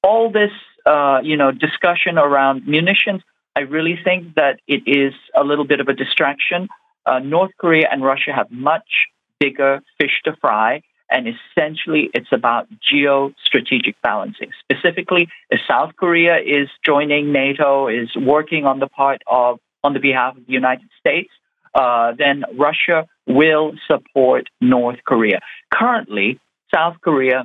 all this, uh, you know, discussion around munitions, I really think that it is a little bit of a distraction. Uh, North Korea and Russia have much bigger fish to fry. And essentially, it's about geostrategic balancing. Specifically, if South Korea is joining NATO, is working on the part of on the behalf of the United States, uh, then Russia will support North Korea. Currently, South Korea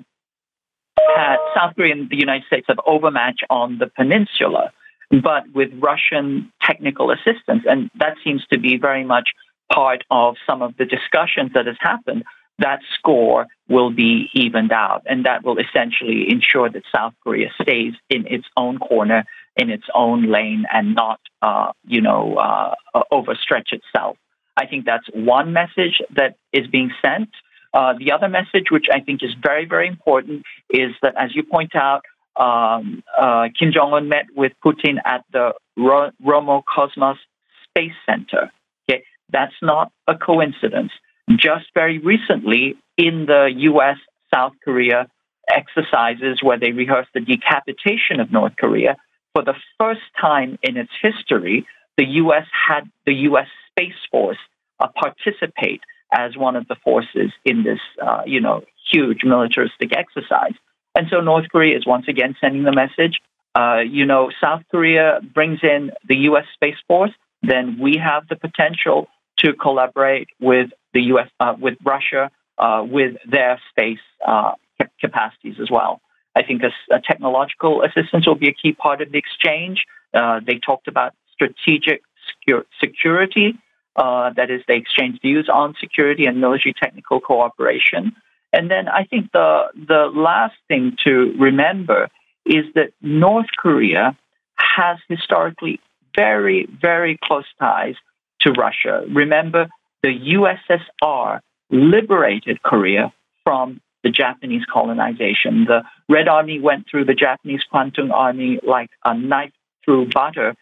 had, South Korea and the United States have overmatched on the peninsula, but with Russian technical assistance, and that seems to be very much part of some of the discussions that has happened. That score will be evened out, and that will essentially ensure that South Korea stays in its own corner in its own lane and not, uh, you know, uh, overstretch itself. I think that's one message that is being sent. Uh, the other message, which I think is very, very important, is that, as you point out, um, uh, Kim Jong Un met with Putin at the Ro- Roscosmos Space Center. Okay, that's not a coincidence. Just very recently, in the U.S. South Korea exercises where they rehearsed the decapitation of North Korea, for the first time in its history, the U.S. had the U.S. Space Force uh, participate as one of the forces in this, uh, you know, huge militaristic exercise. And so North Korea is once again sending the message. Uh, you know, South Korea brings in the U.S. Space Force, then we have the potential to collaborate with the U.S. Uh, with Russia uh, with their space uh, capacities as well. I think a, a technological assistance will be a key part of the exchange. Uh, they talked about strategic secure, security, uh, that is, they exchanged views on security and military technical cooperation. And then I think the the last thing to remember is that North Korea has historically very very close ties to Russia. Remember, the USSR liberated Korea from the Japanese colonization. The Red Army went through the Japanese Kwantung Army like a knife through butter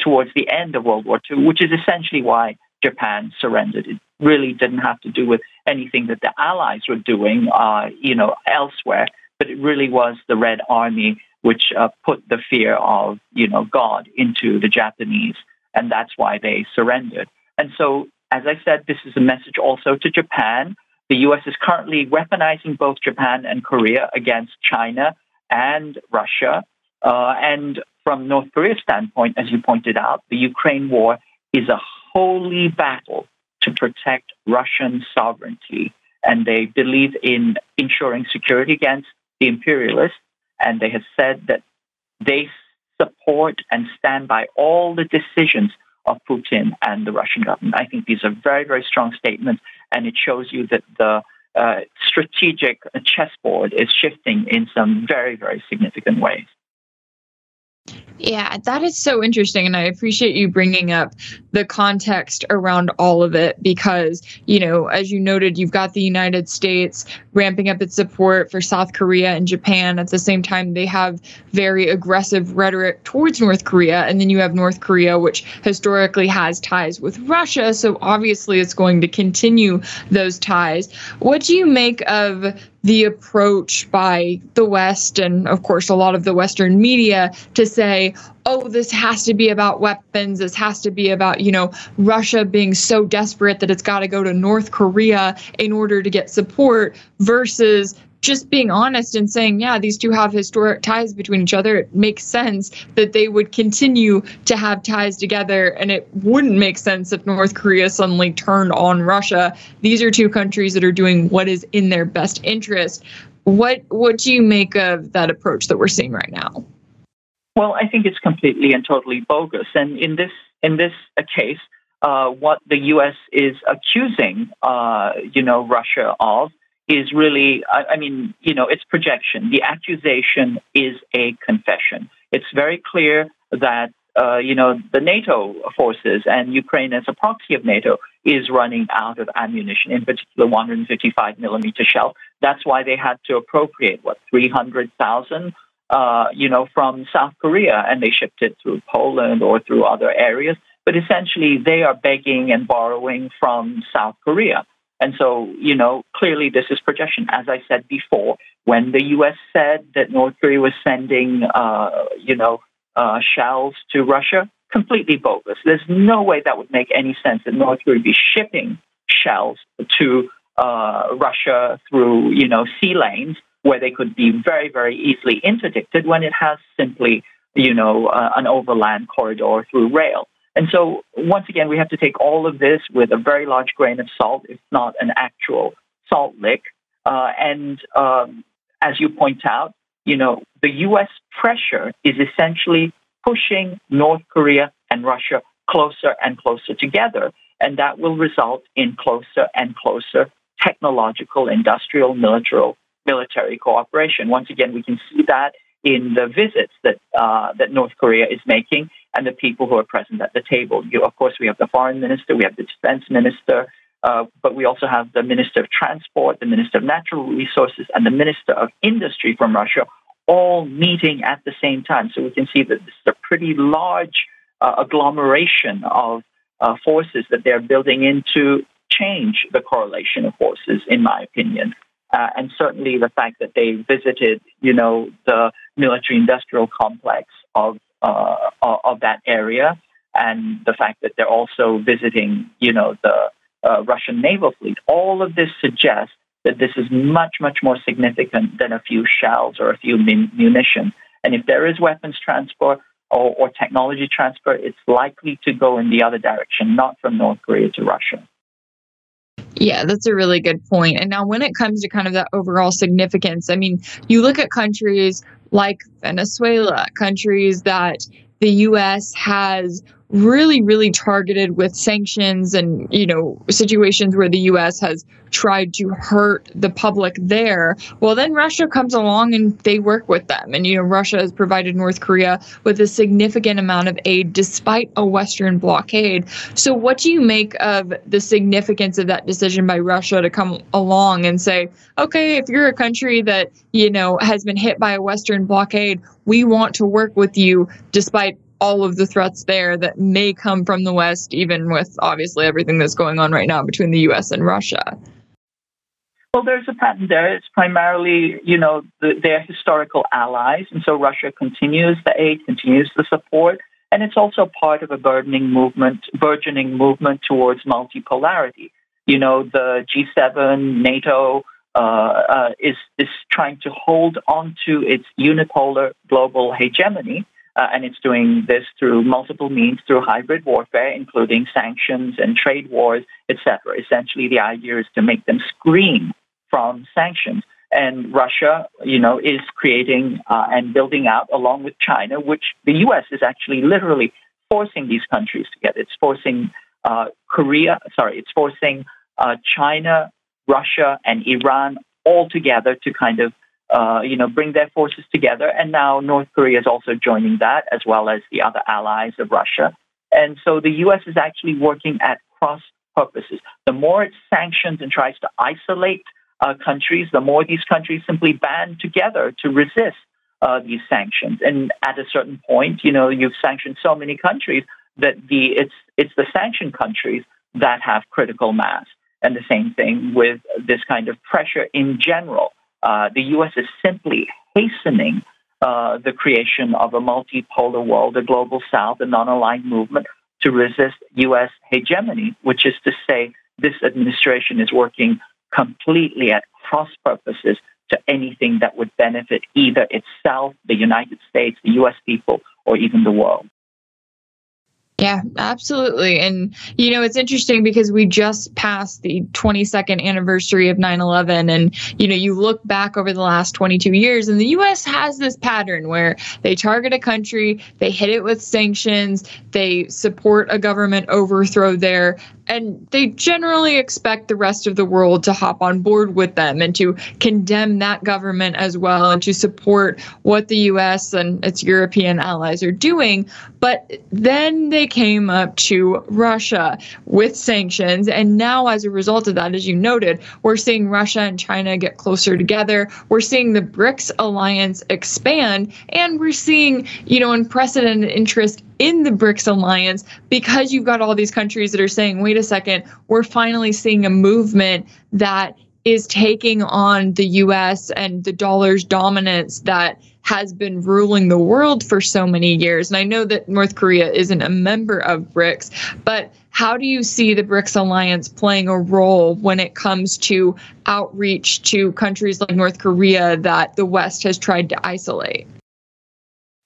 towards the end of World War II, which is essentially why Japan surrendered. It really didn't have to do with anything that the Allies were doing, uh, you know, elsewhere, but it really was the Red Army which uh, put the fear of, you know, God into the Japanese, and that's why they surrendered. And so, as I said, this is a message also to Japan the U.S. is currently weaponizing both Japan and Korea against China and Russia. Uh, and from North Korea's standpoint, as you pointed out, the Ukraine war is a holy battle to protect Russian sovereignty. And they believe in ensuring security against the imperialists. And they have said that they support and stand by all the decisions of Putin and the Russian government. I think these are very, very strong statements, and it shows you that the uh, strategic chessboard is shifting in some very, very significant ways. Yeah, that is so interesting. And I appreciate you bringing up the context around all of it because, you know, as you noted, you've got the United States ramping up its support for South Korea and Japan. At the same time, they have very aggressive rhetoric towards North Korea. And then you have North Korea, which historically has ties with Russia. So obviously, it's going to continue those ties. What do you make of the approach by the West and, of course, a lot of the Western media to say, oh, this has to be about weapons. This has to be about, you know, Russia being so desperate that it's got to go to North Korea in order to get support versus just being honest and saying, yeah, these two have historic ties between each other. It makes sense that they would continue to have ties together, and it wouldn't make sense if North Korea suddenly turned on Russia. These are two countries that are doing what is in their best interest. What what do you make of that approach that we're seeing right now? Well, I think it's completely and totally bogus. And in this in this uh, case, uh, what the U.S. is accusing, uh, you know, Russia of is really, I, I mean, you know, it's projection. The accusation is a confession. It's very clear that, uh, you know, the NATO forces and Ukraine as a proxy of NATO is running out of ammunition, in particular 155 millimeter shell. That's why they had to appropriate, what, 300,000? Uh, you know, from South Korea, and they shipped it through Poland or through other areas. But essentially, they are begging and borrowing from South Korea. And so, you know, clearly this is projection. As I said before, when the U.S. said that North Korea was sending, uh, you know, uh, shells to Russia, completely bogus. There's no way that would make any sense that North Korea would be shipping shells to uh, Russia through, you know, sea lanes where they could be very, very easily interdicted when it has simply, you know, uh, an overland corridor through rail. And so, once again, we have to take all of this with a very large grain of salt, if not an actual salt lick. Uh, and um, as you point out, you know, the U.S. pressure is essentially pushing North Korea and Russia closer and closer together. And that will result in closer and closer technological, industrial, military, military cooperation. Once again, we can see that in the visits that uh, that North Korea is making and the people who are present at the table. You, of course, we have the foreign minister, we have the defense minister, uh, but we also have the minister of transport, the minister of natural resources, and the minister of industry from Russia, all meeting at the same time. So we can see that this is a pretty large uh, agglomeration of uh, forces that they're building in to change the correlation of forces, in my opinion. Uh, and certainly the fact that they visited, you know, the military-industrial complex of uh, of that area, and the fact that they're also visiting, you know, the uh, Russian naval fleet. All of this suggests that this is much, much more significant than a few shells or a few mun- munitions. And if there is weapons transport or, or technology transfer, it's likely to go in the other direction, not from North Korea to Russia. Yeah, that's a really good point. And now, when it comes to kind of that overall significance, I mean, you look at countries like Venezuela, countries that the US has really really targeted with sanctions and you know situations where the US has tried to hurt the public there. Well then Russia comes along and they work with them. And you know Russia has provided North Korea with a significant amount of aid despite a western blockade. So what do you make of the significance of that decision by Russia to come along and say okay if you're a country that you know has been hit by a western blockade we want to work with you despite all of the threats there that may come from the West, even with obviously everything that's going on right now between the U.S. and Russia? Well, there's a pattern there. It's primarily, you know, the, their historical allies, and so Russia continues the aid, continues the support, and it's also part of a burgeoning movement, burgeoning movement towards multipolarity. You know, the G7, NATO, uh, uh, is is trying to hold on to its unipolar global hegemony, uh, and it's doing this through multiple means, through hybrid warfare, including sanctions and trade wars, etc. Essentially, the idea is to make them scream from sanctions. And Russia, you know, is creating uh, and building out, along with China, which the U.S. is actually literally forcing these countries together. It's forcing uh, Korea, sorry, it's forcing uh, China, Russia, and Iran all together to kind of uh, you know, bring their forces together. And now North Korea is also joining that, as well as the other allies of Russia. And so the U.S. is actually working at cross purposes. The more it sanctions and tries to isolate uh, countries, the more these countries simply band together to resist uh, these sanctions. And at a certain point, you know, you've sanctioned so many countries that the it's it's the sanctioned countries that have critical mass. And the same thing with this kind of pressure in general. Uh, the U.S. is simply hastening uh, the creation of a multipolar world, a global South, a non-aligned movement to resist U.S. hegemony, which is to say, this administration is working completely at cross purposes to anything that would benefit either itself, the United States, the US people, or even the world. Yeah, absolutely. And, you know, it's interesting because we just passed the 22nd anniversary of 9 11. And, you know, you look back over the last 22 years, and the U.S. has this pattern where they target a country, they hit it with sanctions, they support a government overthrow there, and they generally expect the rest of the world to hop on board with them and to condemn that government as well and to support what the US and its European allies are doing. But then they came up to Russia with sanctions. And now, as a result of that, as you noted, we're seeing Russia and China get closer together. We're seeing the BRICS alliance expand. And we're seeing, you know, unprecedented interest in the BRICS alliance because you've got all these countries that are saying, wait a second, we're finally seeing a movement that is taking on the US and the dollar's dominance that has been ruling the world for so many years. And I know that North Korea isn't a member of BRICS, but how do you see the BRICS alliance playing a role when it comes to outreach to countries like North Korea that the West has tried to isolate?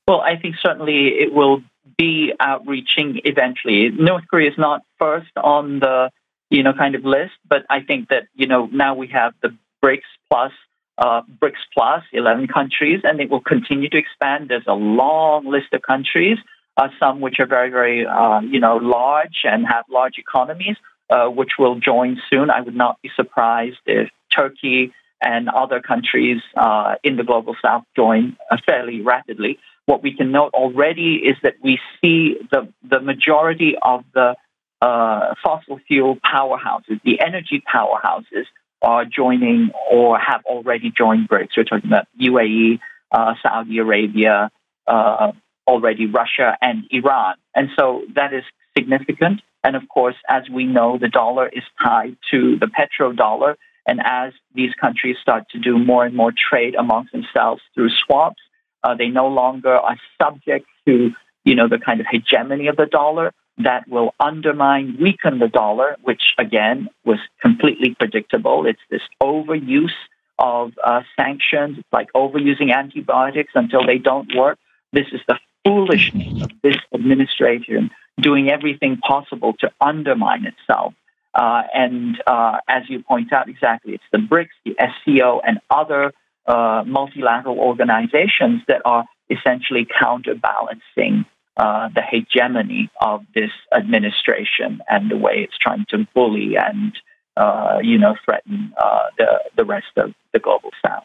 Well, I think certainly it will be outreaching eventually. North Korea is not first on the you know kind of list, but I think that you know now we have the BRICS plus uh, BRICS plus 11 countries, and it will continue to expand. There's a long list of countries, uh, some which are very very uh, you know large and have large economies, uh, which will join soon. I would not be surprised if Turkey and other countries uh, in the global south join uh, fairly rapidly what we can note already is that we see the, the majority of the uh, fossil fuel powerhouses, the energy powerhouses, are joining or have already joined BRICS. We're talking about UAE, uh, Saudi Arabia, uh, already Russia, and Iran. And so that is significant. And of course, as we know, the dollar is tied to the petrodollar. And as these countries start to do more and more trade amongst themselves through swaps, uh, they no longer are subject to, you know, the kind of hegemony of the dollar that will undermine, weaken the dollar, which again was completely predictable. It's this overuse of uh, sanctions, like overusing antibiotics until they don't work. This is the foolishness of this administration doing everything possible to undermine itself. Uh, and uh, as you point out, exactly, it's the BRICS, the SCO, and other uh, multilateral organizations that are essentially counterbalancing uh, the hegemony of this administration and the way it's trying to bully and uh, you know threaten uh, the the rest of the global south.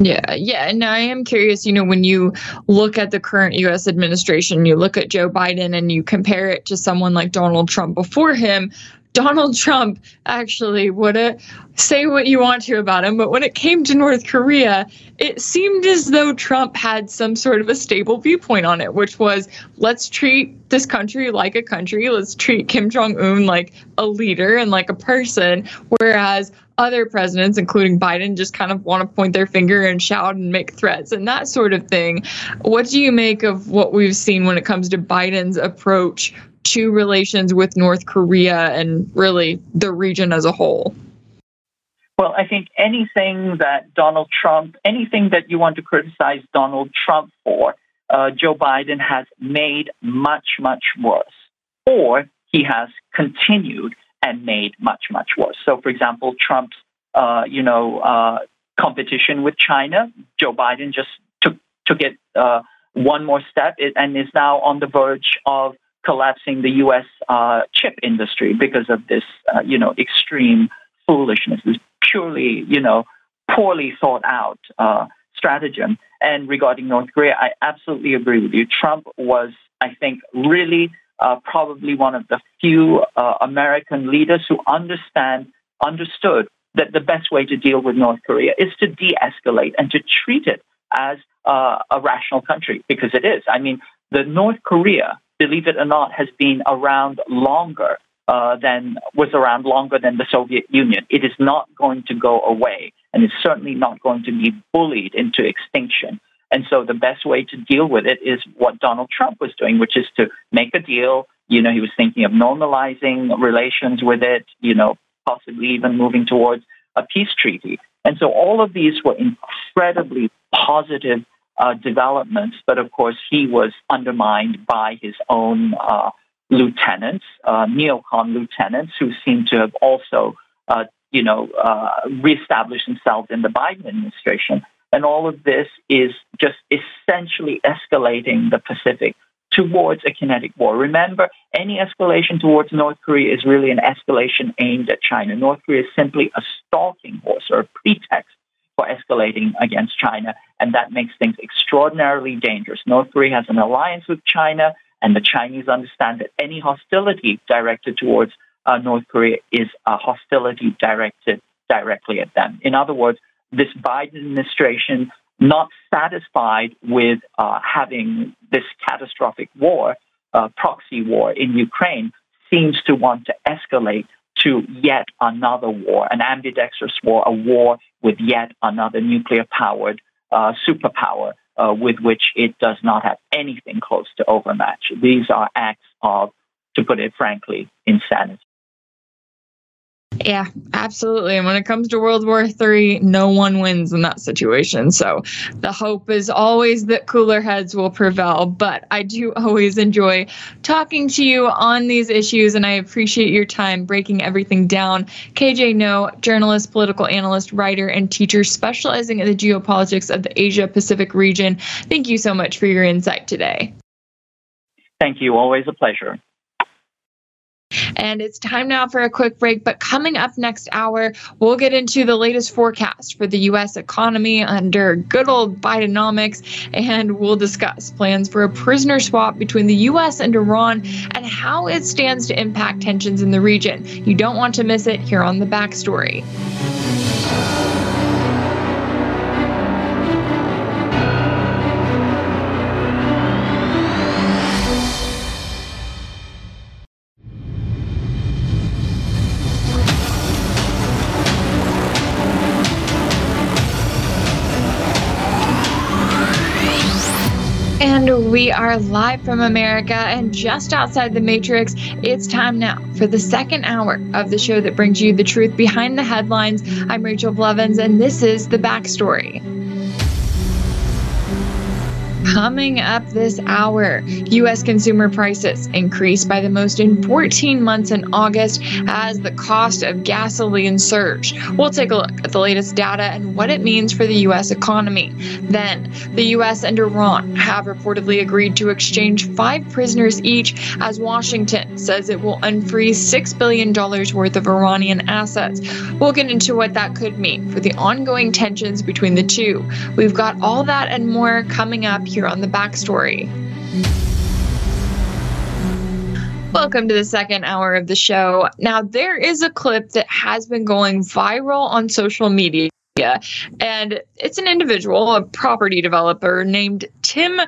Yeah, yeah. And I am curious, you know, when you look at the current US administration, you look at Joe Biden and you compare it to someone like Donald Trump before him, Donald Trump actually would have say what you want to about him, but when it came to North Korea, it seemed as though Trump had some sort of a stable viewpoint on it, which was let's treat this country like a country, let's treat Kim Jong Un like a leader and like a person, whereas other presidents, including Biden, just kind of want to point their finger and shout and make threats and that sort of thing. What do you make of what we've seen when it comes to Biden's approach to relations with North Korea and really the region as a whole? Well, I think anything that Donald Trump, anything that you want to criticize Donald Trump for, uh, Joe Biden has made much, much worse, or he has continued and made much, much worse. So, for example, Trump's, uh, you know, uh, competition with China, Joe Biden just took took it uh, one more step and is now on the verge of collapsing the U.S. Uh, chip industry because of this, uh, you know, extreme foolishness, this purely, you know, poorly thought out uh, stratagem. And regarding North Korea, I absolutely agree with you. Trump was, I think, really uh, probably one of the few uh, American leaders who understand understood that the best way to deal with North Korea is to de-escalate and to treat it as uh, a rational country because it is. I mean, the North Korea, believe it or not, has been around longer uh, than was around longer than the Soviet Union. It is not going to go away, and it's certainly not going to be bullied into extinction. And so the best way to deal with it is what Donald Trump was doing, which is to make a deal. You know, he was thinking of normalizing relations with it, you know, possibly even moving towards a peace treaty. And so all of these were incredibly positive uh, developments, but of course he was undermined by his own uh, lieutenants, uh, neocon lieutenants, who seem to have also, uh, you know, uh, reestablished themselves in the Biden administration. And all of this is just essentially escalating the Pacific towards a kinetic war. Remember, any escalation towards North Korea is really an escalation aimed at China. North Korea is simply a stalking horse or a pretext for escalating against China, and that makes things extraordinarily dangerous. North Korea has an alliance with China, and the Chinese understand that any hostility directed towards uh, North Korea is a hostility directed directly at them. In other words, this Biden administration not satisfied with uh, having this catastrophic war, uh, proxy war in Ukraine, seems to want to escalate to yet another war, an ambidextrous war, a war with yet another nuclear powered uh, superpower uh, with which it does not have anything close to overmatch. These are acts of, to put it frankly, insanity. Yeah, absolutely. And when it comes to World War III, no one wins in that situation. So the hope is always that cooler heads will prevail. But I do always enjoy talking to you on these issues, and I appreciate your time breaking everything down. KJ Noh, journalist, political analyst, writer, and teacher specializing in the geopolitics of the Asia Pacific region. Thank you so much for your insight today. Thank you. Always a pleasure. And it's time now for a quick break. But coming up next hour, we'll get into the latest forecast for the U.S. economy under good old Bidenomics, and we'll discuss plans for a prisoner swap between the U.S. and Iran and how it stands to impact tensions in the region. You don't want to miss it here on the backstory. And we are live from America and just outside the Matrix. It's time now for the second hour of the show that brings you the truth behind the headlines. I'm Rachel Blevins, and this is The Backstory. Coming up this hour, U.S. consumer prices increased by the most in 14 months in August as the cost of gasoline surged. We'll take a look at the latest data and what it means for the U.S. economy. Then, the U.S. and Iran have reportedly agreed to exchange five prisoners each as Washington says it will unfreeze $6 billion worth of Iranian assets. We'll get into what that could mean for the ongoing tensions between the two. We've got all that and more coming up here on the backstory. Welcome to the second hour of the show. Now, there is a clip that has been going viral on social media. And it's an individual, a property developer named Tim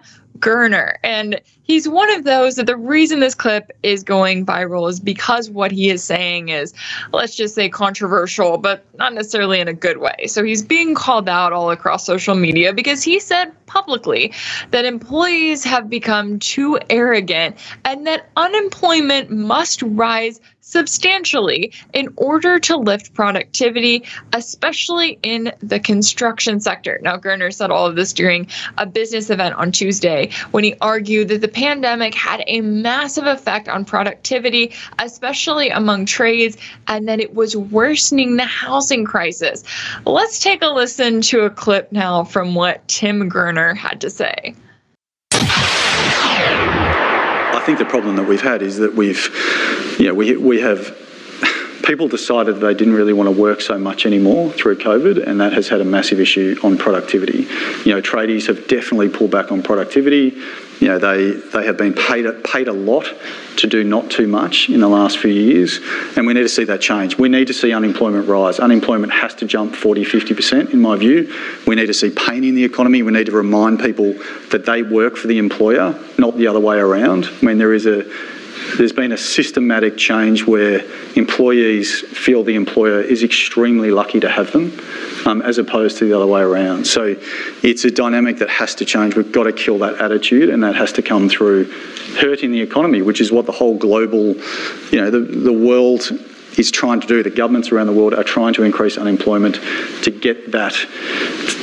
Gurner. And he's one of those that the reason this clip is going viral is because what he is saying is, let's just say, controversial, but not necessarily in a good way. So he's being called out all across social media because he said publicly that employees have become too arrogant and that unemployment must rise substantially in order to lift productivity, especially in the construction sector. Now, Gurner said all of this during a business event on Tuesday when he argued that the pandemic had a massive effect on productivity, especially among trades, and that it was worsening the housing crisis. Let's take a listen to a clip now from what Tim Gurner had to say. I think the problem that we've had is that we've, you know, we, we have people decided they didn't really want to work so much anymore through COVID, and that has had a massive issue on productivity. You know, tradies have definitely pulled back on productivity. You know, they, they have been paid, paid a lot to do not too much in the last few years, and we need to see that change. We need to see unemployment rise. Unemployment has to jump 40, 50%, in my view. We need to see pain in the economy. We need to remind people that they work for the employer, not the other way around. Mean, there is a there's been a systematic change where employees feel the employer is extremely lucky to have them, um, as opposed to the other way around. So it's a dynamic that has to change. We've got to kill that attitude, and that has to come through hurting the economy, which is what the whole global, you know, the, the world is trying to do. The governments around the world are trying to increase unemployment to get that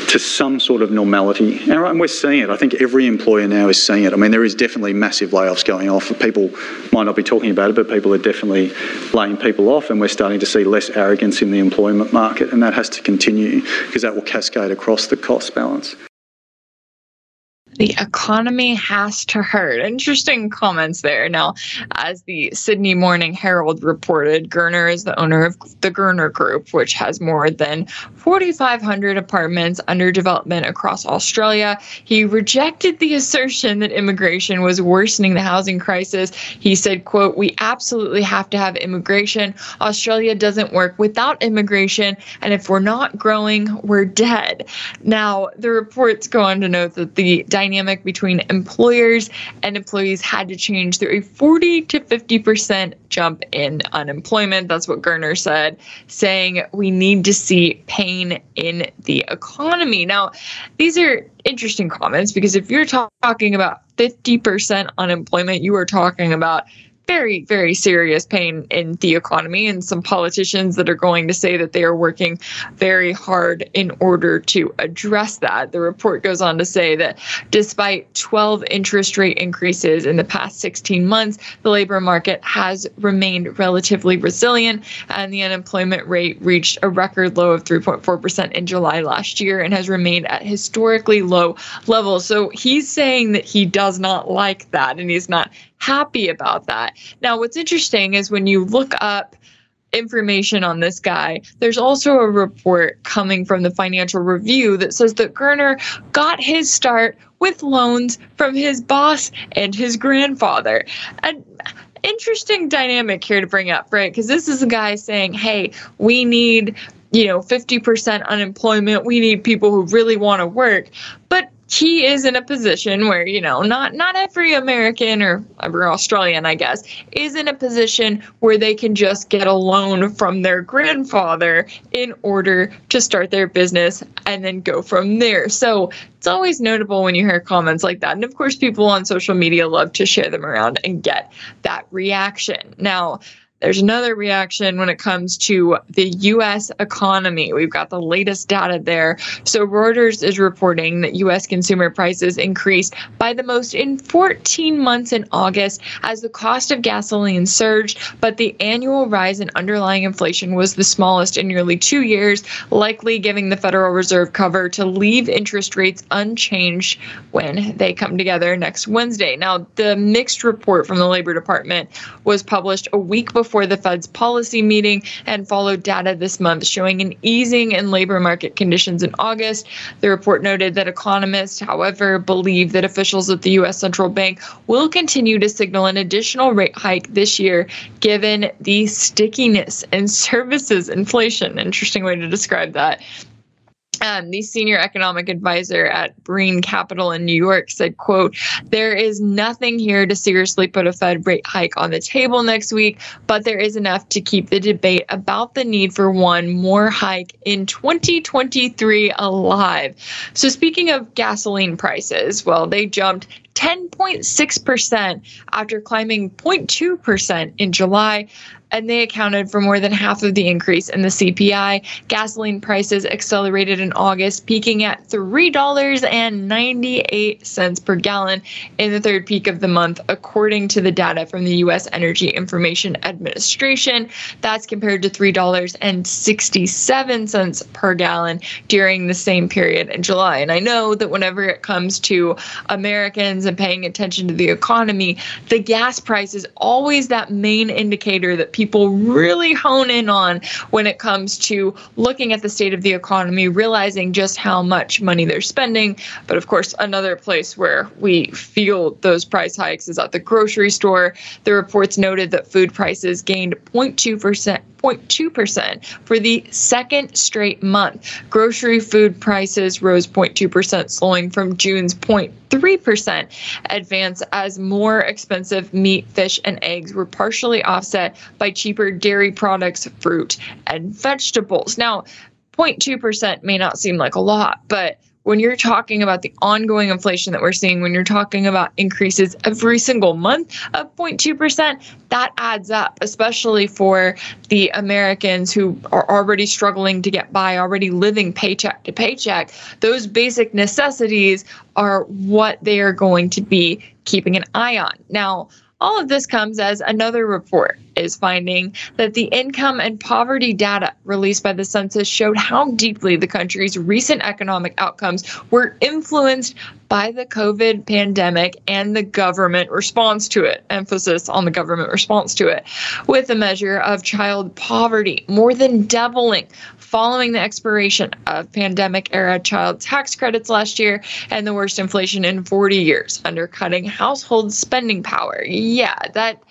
to some sort of normality. And we're seeing it. I think every employer now is seeing it. I mean, there is definitely massive layoffs going off. People might not be talking about it, but people are definitely laying people off, and we're starting to see less arrogance in the employment market, and that has to continue because that will cascade across the cost balance the economy has to hurt. Interesting comments there. Now, as the Sydney Morning Herald reported, Gurner is the owner of the Gurner Group, which has more than 4,500 apartments under development across Australia. He rejected the assertion that immigration was worsening the housing crisis. He said, quote, we absolutely have to have immigration. Australia doesn't work without immigration. And if we're not growing, we're dead. Now, the reports go on to note that the dynamic dynamic between employers and employees had to change through a 40 to 50% jump in unemployment. That's what Gurner said, saying we need to see pain in the economy. Now, these are interesting comments because if you're talking about 50% unemployment, you are talking about very, very serious pain in the economy, and some politicians that are going to say that they are working very hard in order to address that. The report goes on to say that despite 12 interest rate increases in the past 16 months, the labor market has remained relatively resilient, and the unemployment rate reached a record low of 3.4% in July last year and has remained at historically low levels. So he's saying that he does not like that and he's not happy about that. Now, what's interesting is when you look up information on this guy, there's also a report coming from the Financial Review that says that Gurner got his start with loans from his boss and his grandfather. And interesting dynamic here to bring up, right? Because this is a guy saying, hey, we need you know 50% unemployment we need people who really want to work but he is in a position where you know not not every american or every australian i guess is in a position where they can just get a loan from their grandfather in order to start their business and then go from there. So it's always notable when you hear comments like that. And of course people on social media love to share them around and get that reaction. Now there's another reaction when it comes to the US economy. We've got the latest data there. So Reuters is reporting that US consumer prices increased by the most in 14 months in August as the cost of gasoline surged, but the annual rise in underlying inflation was the smallest in nearly 2 years, likely giving the Federal Reserve cover to leave interest rates unchanged when they come together next Wednesday. Now, the mixed report from the Labor Department was published a week before before the Fed's policy meeting and followed data this month showing an easing in labor market conditions in August. The report noted that economists, however, believe that officials at the U.S. Central Bank will continue to signal an additional rate hike this year, given the stickiness in services inflation. Interesting way to describe that. Um, the senior economic advisor at Brean Capital in New York said, quote, there is nothing here to seriously put a Fed rate hike on the table next week, but there is enough to keep the debate about the need for one more hike in 2023 alive. So speaking of gasoline prices, well, they jumped 10.6% after climbing 0.2% in July and they accounted for more than half of the increase in the CPI. Gasoline prices accelerated in August, peaking at $3.98 per gallon in the third peak of the month, according to the data from the U.S. Energy Information Administration. That's compared to $3.67 per gallon during the same period in July. And I know that whenever it comes to Americans and paying attention to the economy, the gas price is always that main indicator that people really hone in on when it comes to looking at the state of the economy, realizing just how much money they're spending. But of course, another place where we feel those price hikes is at the grocery store. The reports noted that food prices gained 0.2%. 0.2% for the second straight month. Grocery food prices rose 0.2%, slowing from June's 0.3% advance as more expensive meat, fish, and eggs were partially offset by cheaper dairy products, fruit, and vegetables. Now, 0.2% may not seem like a lot, but when you're talking about the ongoing inflation that we're seeing, when you're talking about increases every single month of 0.2%, that adds up, especially for the Americans who are already struggling to get by, already living paycheck to paycheck. Those basic necessities are what they are going to be keeping an eye on. Now, all of this comes as another report is finding that the income and poverty data released by the census showed how deeply the country's recent economic outcomes were influenced by the COVID pandemic and the government response to it. Emphasis on the government response to it, with a measure of child poverty more than doubling following the expiration of pandemic era child tax credits last year and the worst inflation in 40 years, undercutting household spending power. Yeah, that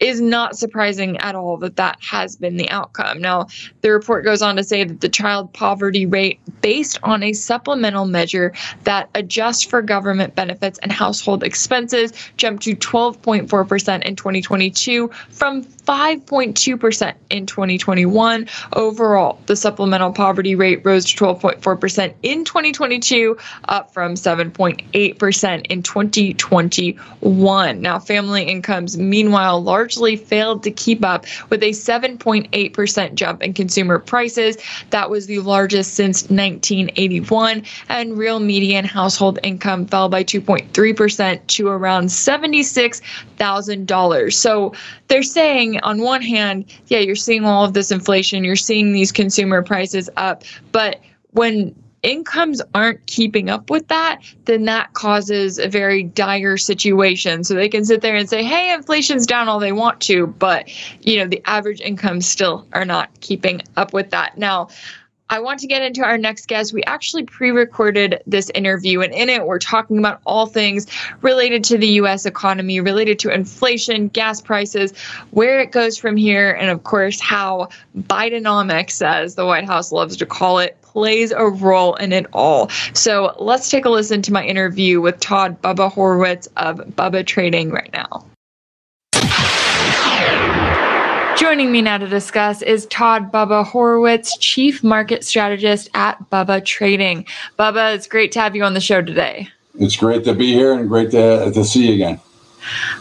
is not surprising at all that that has been the outcome. Now, the report goes on to say that the child poverty rate, based on a supplemental measure that adjusts for government benefits and household expenses, jumped to 12.4% in 2022 from 5.2% in 2021. Overall, the supplemental poverty rate rose to 12.4% in 2022, up from 7.8% in 2021. Now, family incomes, meanwhile, largely failed to keep up with a 7.8% jump in consumer prices. That was the largest since 1981. And real median household income fell by 2.3% to around $76,000. So they're saying on one hand, yeah, you're seeing all of this inflation, you're seeing these consumer prices up, but when incomes aren't keeping up with that, then that causes a very dire situation. So they can sit there and say, hey, inflation's down all they want to, but you know, the average incomes still are not keeping up with that. Now, I want to get into our next guest. We actually pre recorded this interview, and in it, we're talking about all things related to the US economy, related to inflation, gas prices, where it goes from here, and of course, how Bidenomics, as the White House loves to call it, plays a role in it all. So let's take a listen to my interview with Todd Bubba Horwitz of Bubba Trading right now. Joining me now to discuss is Todd Bubba Horwitz, Chief Market Strategist at Bubba Trading. Bubba, it's great to have you on the show today. It's great to be here and great to, to see you again.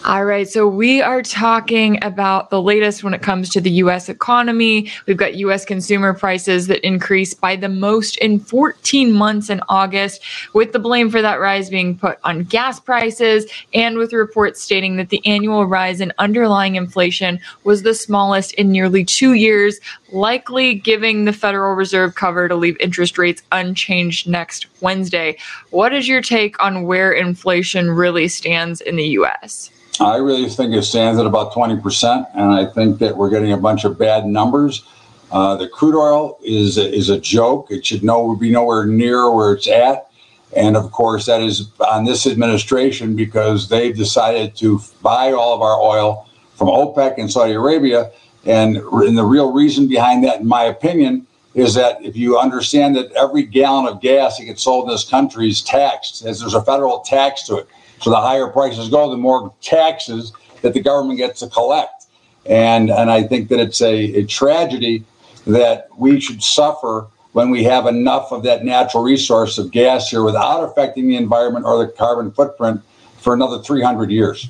All right. So we are talking about the latest when it comes to the U.S. economy. We've got U.S. consumer prices that increased by the most in 14 months in August, with the blame for that rise being put on gas prices, and with reports stating that the annual rise in underlying inflation was the smallest in nearly two years, likely giving the Federal Reserve cover to leave interest rates unchanged next Wednesday. What is your take on where inflation really stands in the U.S.? I really think it stands at about 20%, and I think that we're getting a bunch of bad numbers. Uh, the crude oil is a, is a joke. It should no, be nowhere near where it's at. And of course, that is on this administration because they've decided to buy all of our oil from OPEC and Saudi Arabia. And, and the real reason behind that, in my opinion, is that if you understand that every gallon of gas that gets sold in this country is taxed, as there's a federal tax to it. So the higher prices go, the more taxes that the government gets to collect. And, and I think that it's a, a tragedy that we should suffer when we have enough of that natural resource of gas here without affecting the environment or the carbon footprint for another 300 years.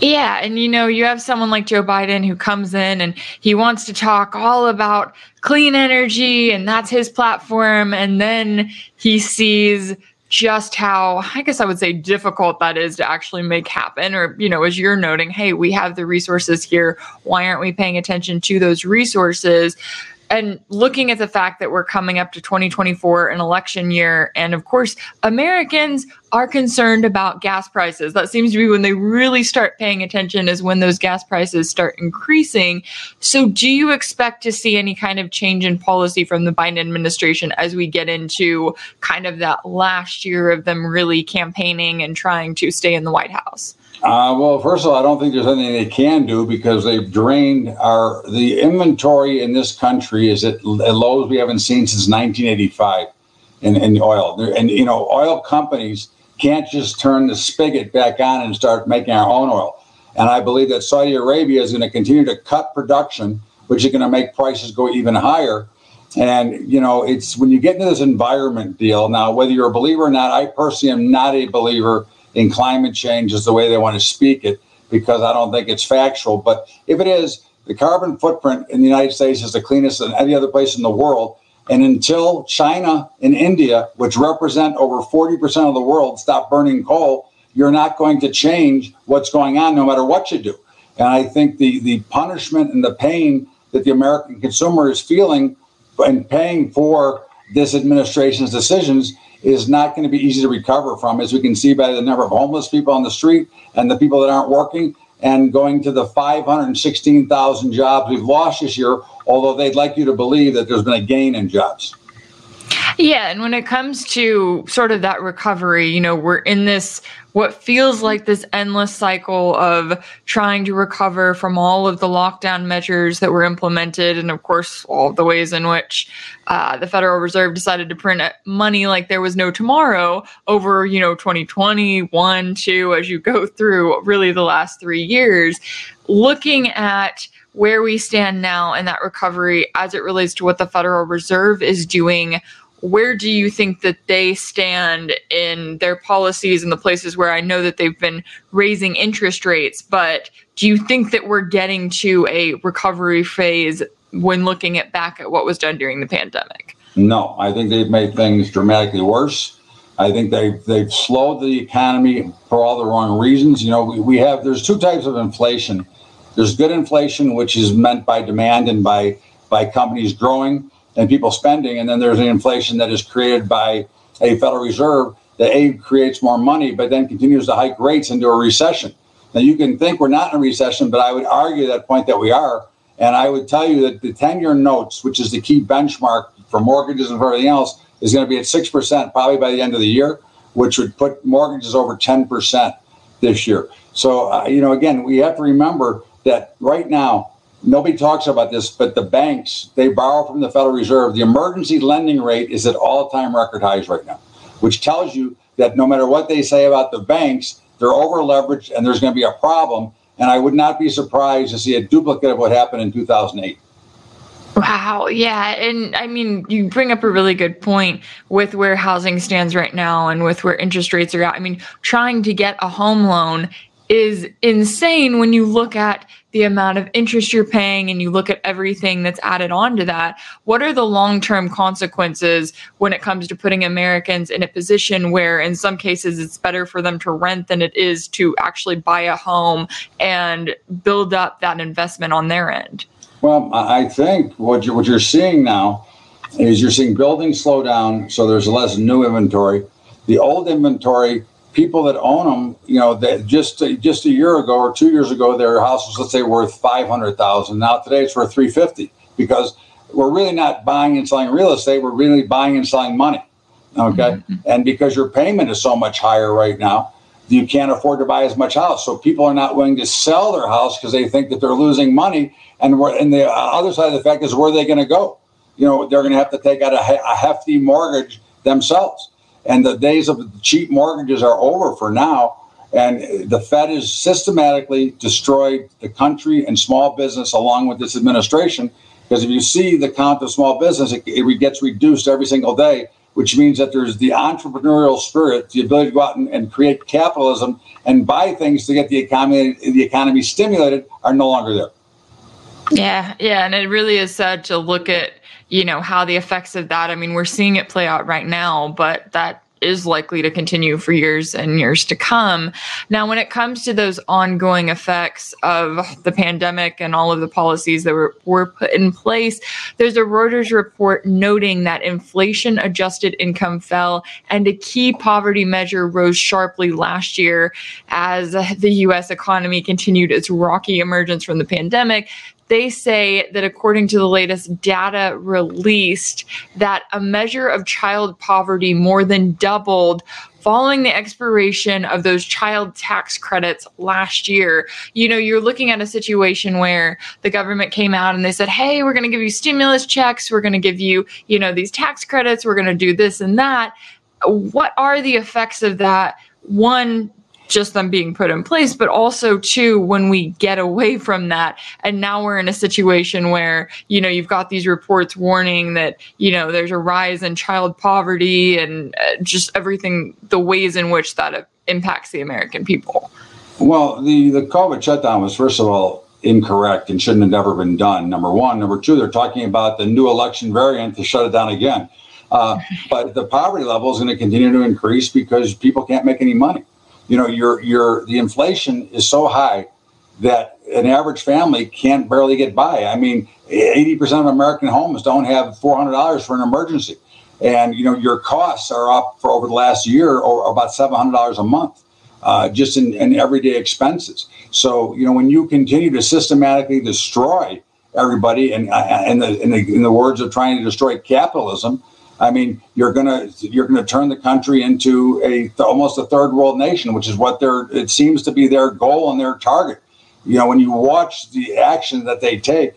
Yeah, and you know, you have someone like Joe Biden who comes in and he wants to talk all about clean energy and that's his platform and then he sees just how I guess I would say difficult that is to actually make happen. Or, you know, as you're noting, hey, we have the resources here. Why aren't we paying attention to those resources? And looking at the fact that we're coming up to 2024 an election year and of course americans are concerned about gas prices. That seems to be when they really start paying attention is when those gas prices start increasing. So do you expect to see any kind of change in policy from the biden administration as we get into kind of that last year of them really campaigning and trying to stay in the white house uh, well, first of all, I don't think there's anything they can do because they've drained our the inventory in this country is at, lows we haven't seen since 1985 in, in oil. And you know, oil companies can't just turn the spigot back on and start making our own oil. And I believe that Saudi Arabia is going to continue to cut production, which is going to make prices go even higher. And you know, it's when you get into this environment deal now, whether you're a believer or not, I personally am not a believer in climate change is the way they want to speak it because I don't think it's factual. But if it is, the carbon footprint in the United States is the cleanest than any other place in the world. And until China and India, which represent over 40% of the world, stop burning coal, you're not going to change what's going on no matter what you do. And I think the, the punishment and the pain that the American consumer is feeling and paying for this administration's decisions is not going to be easy to recover from, as we can see by the number of homeless people on the street and the people that aren't working, and going to the 516,000 jobs we've lost this year, although they'd like you to believe that there's been a gain in jobs. Yeah, and when it comes to sort of that recovery, you know, we're in this what feels like this endless cycle of trying to recover from all of the lockdown measures that were implemented, and of course, all of the ways in which uh, the Federal Reserve decided to print money like there was no tomorrow over, you know, 2020, one, two, as you go through really the last three years, looking at where we stand now in that recovery as it relates to what the Federal Reserve is doing where do you think that they stand in their policies in the places where I know that they've been raising interest rates, but do you think that we're getting to a recovery phase when looking at back at what was done during the pandemic? No, I think they've made things dramatically worse. I think they've they've slowed the economy for all the wrong reasons. You know, we, we have there's two types of inflation. There's good inflation, which is meant by demand and by by companies growing and people spending. And then there's an inflation that is created by a Federal Reserve that A creates more money, but then continues to hike rates into a recession. Now you can think we're not in a recession, but I would argue that point that we are. And I would tell you that the 10 year notes, which is the key benchmark for mortgages and for everything else, is going to be at 6% probably by the end of the year, which would put mortgages over 10% this year. So, uh, you know, again, we have to remember that right now, nobody talks about this, but the banks, they borrow from the Federal Reserve. The emergency lending rate is at all time record highs right now, which tells you that no matter what they say about the banks, they're over leveraged and there's going to be a problem. And I would not be surprised to see a duplicate of what happened in 2008. Wow. Yeah. And I mean, you bring up a really good point with where housing stands right now and with where interest rates are at. I mean, trying to get a home loan is insane when you look at the amount of interest you're paying and you look at everything that's added on to that. What are the long term consequences when it comes to putting Americans in a position where, in some cases, it's better for them to rent than it is to actually buy a home and build up that investment on their end? Well, I think what you're, what you're seeing now is you're seeing buildings slow down, so there's less new inventory. The old inventory people that own them, you know, that just just a year ago or two years ago, their house was let's say worth five hundred thousand. Now today it's worth three fifty because we're really not buying and selling real estate. We're really buying and selling money. Okay, mm-hmm. and because your payment is so much higher right now, you can't afford to buy as much house. So people are not willing to sell their house because they think that they're losing money. And we're, and the other side of the fact is where are they going to go? You know, they're going to have to take out a, a hefty mortgage themselves and the days of cheap mortgages are over for now. And the Fed has systematically destroyed the country and small business along with this administration. Because if you see the count of small business, it, it gets reduced every single day, which means that there's the entrepreneurial spirit, the ability to go out and, and create capitalism and buy things to get the economy the economy stimulated are no longer there. Yeah, yeah, and it really is sad to look at you know how the effects of that i mean we're seeing it play out right now but that is likely to continue for years and years to come. Now, when it comes to those ongoing effects of the pandemic and all of the policies that were, were put in place, there's a Reuters report noting that inflation adjusted income fell and a key poverty measure rose sharply last year as the US economy continued its rocky emergence from the pandemic they say that according to the latest data released that a measure of child poverty more than doubled following the expiration of those child tax credits last year. You know, you're looking at a situation where the government came out and they said, "Hey, we're going to give you stimulus checks, we're going to give you, you know, these tax credits, we're going to do this and that." What are the effects of that? One, just them being put in place, but also too when we get away from that, and now we're in a situation where you know you've got these reports warning that you know there's a rise in child poverty and uh, just everything, the ways in which that impacts the American people. Well, the the COVID shutdown was first of all incorrect and shouldn't have never been done. Number one, number two, they're talking about the new election variant to shut it down again. Uh, but the poverty level is going to continue to increase because people can't make any money you know, your your the inflation is so high that an average family can't barely get by. I mean, 80% of American homes don't have $400 for an emergency. And, you know, your costs are up for over the last year or about $700 a month. Uh, just in, in, everyday expenses. So, you know, when you continue to systematically destroy everybody, and uh, in, the, in, the, in the words of trying to destroy capitalism, I mean, you're gonna you're gonna turn the country into a almost a third world nation, which is what their it seems to be their goal and their target. You know, when you watch the action that they take,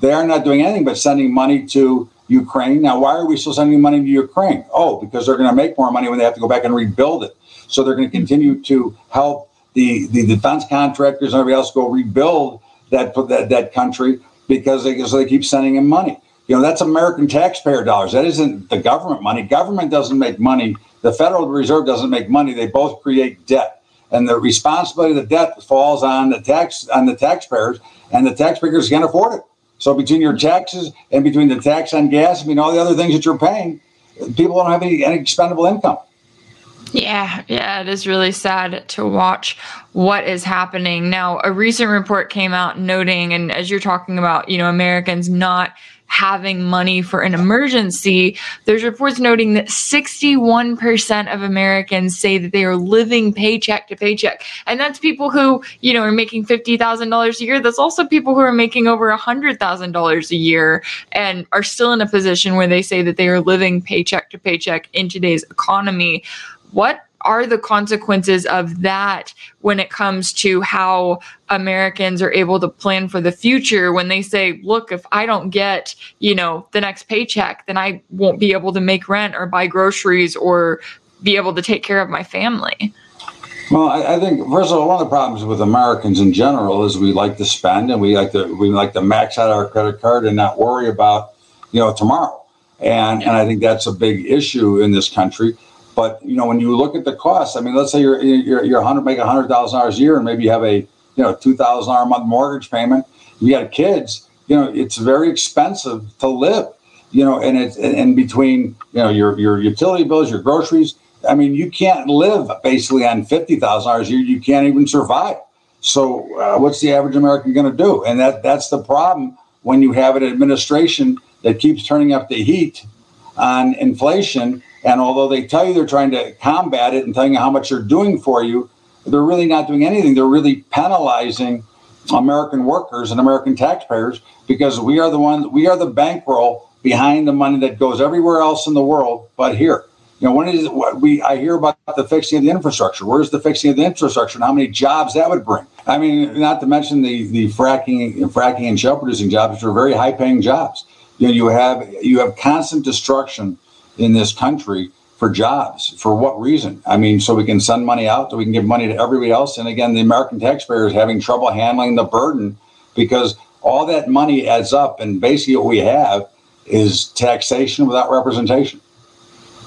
they are not doing anything but sending money to Ukraine. Now, why are we still sending money to Ukraine? Oh, because they're going to make more money when they have to go back and rebuild it. So they're going to continue to help the the defense contractors and everybody else go rebuild that that that country because they, so they keep sending them money. You know, that's American taxpayer dollars. That isn't the government money. Government doesn't make money. The Federal Reserve doesn't make money. They both create debt. And the responsibility of the debt falls on the tax on the taxpayers, and the taxpayers can't afford it. So between your taxes and between the tax on gas, I mean all the other things that you're paying, people don't have any, any expendable income. Yeah, yeah, it is really sad to watch what is happening. Now, a recent report came out noting, and as you're talking about, you know, Americans not having money for an emergency, there's reports noting that 61% of Americans say that they are living paycheck to paycheck. And that's people who, you know, are making $50,000 a year. That's also people who are making over $100,000 a year and are still in a position where they say that they are living paycheck to paycheck in today's economy. What are the consequences of that when it comes to how Americans are able to plan for the future when they say, look, if I don't get, you know, the next paycheck, then I won't be able to make rent or buy groceries or be able to take care of my family. Well, I, I, think first of all, one of the problems with Americans in general is we like to spend and we like to we like to max out our credit card and not worry about you know tomorrow. And and I think that's a big issue in this country. But you know, when you look at the cost, I mean, let's say you're you're, you're 100 make hundred thousand dollars a year, and maybe you have a you know two thousand dollar a month mortgage payment. You got kids, you know, it's very expensive to live. You know, and it's and between you know your your utility bills, your groceries. I mean, you can't live basically on fifty thousand dollars a year. You can't even survive. So, uh, what's the average American going to do? And that that's the problem when you have an administration that keeps turning up the heat on inflation and although they tell you they're trying to combat it and telling you how much they're doing for you, they're really not doing anything. They're really penalizing American workers and American taxpayers because we are the ones, we are the bankroll behind the money that goes everywhere else in the world but here. You know, when is what we I hear about the fixing of the infrastructure. Where's the fixing of the infrastructure and how many jobs that would bring? I mean, not to mention the the fracking, fracking and shale producing jobs, which are very high paying jobs. You know, you have you have constant destruction in this country for jobs. For what reason? I mean, so we can send money out, so we can give money to everybody else. And again, the American taxpayer is having trouble handling the burden because all that money adds up. And basically, what we have is taxation without representation.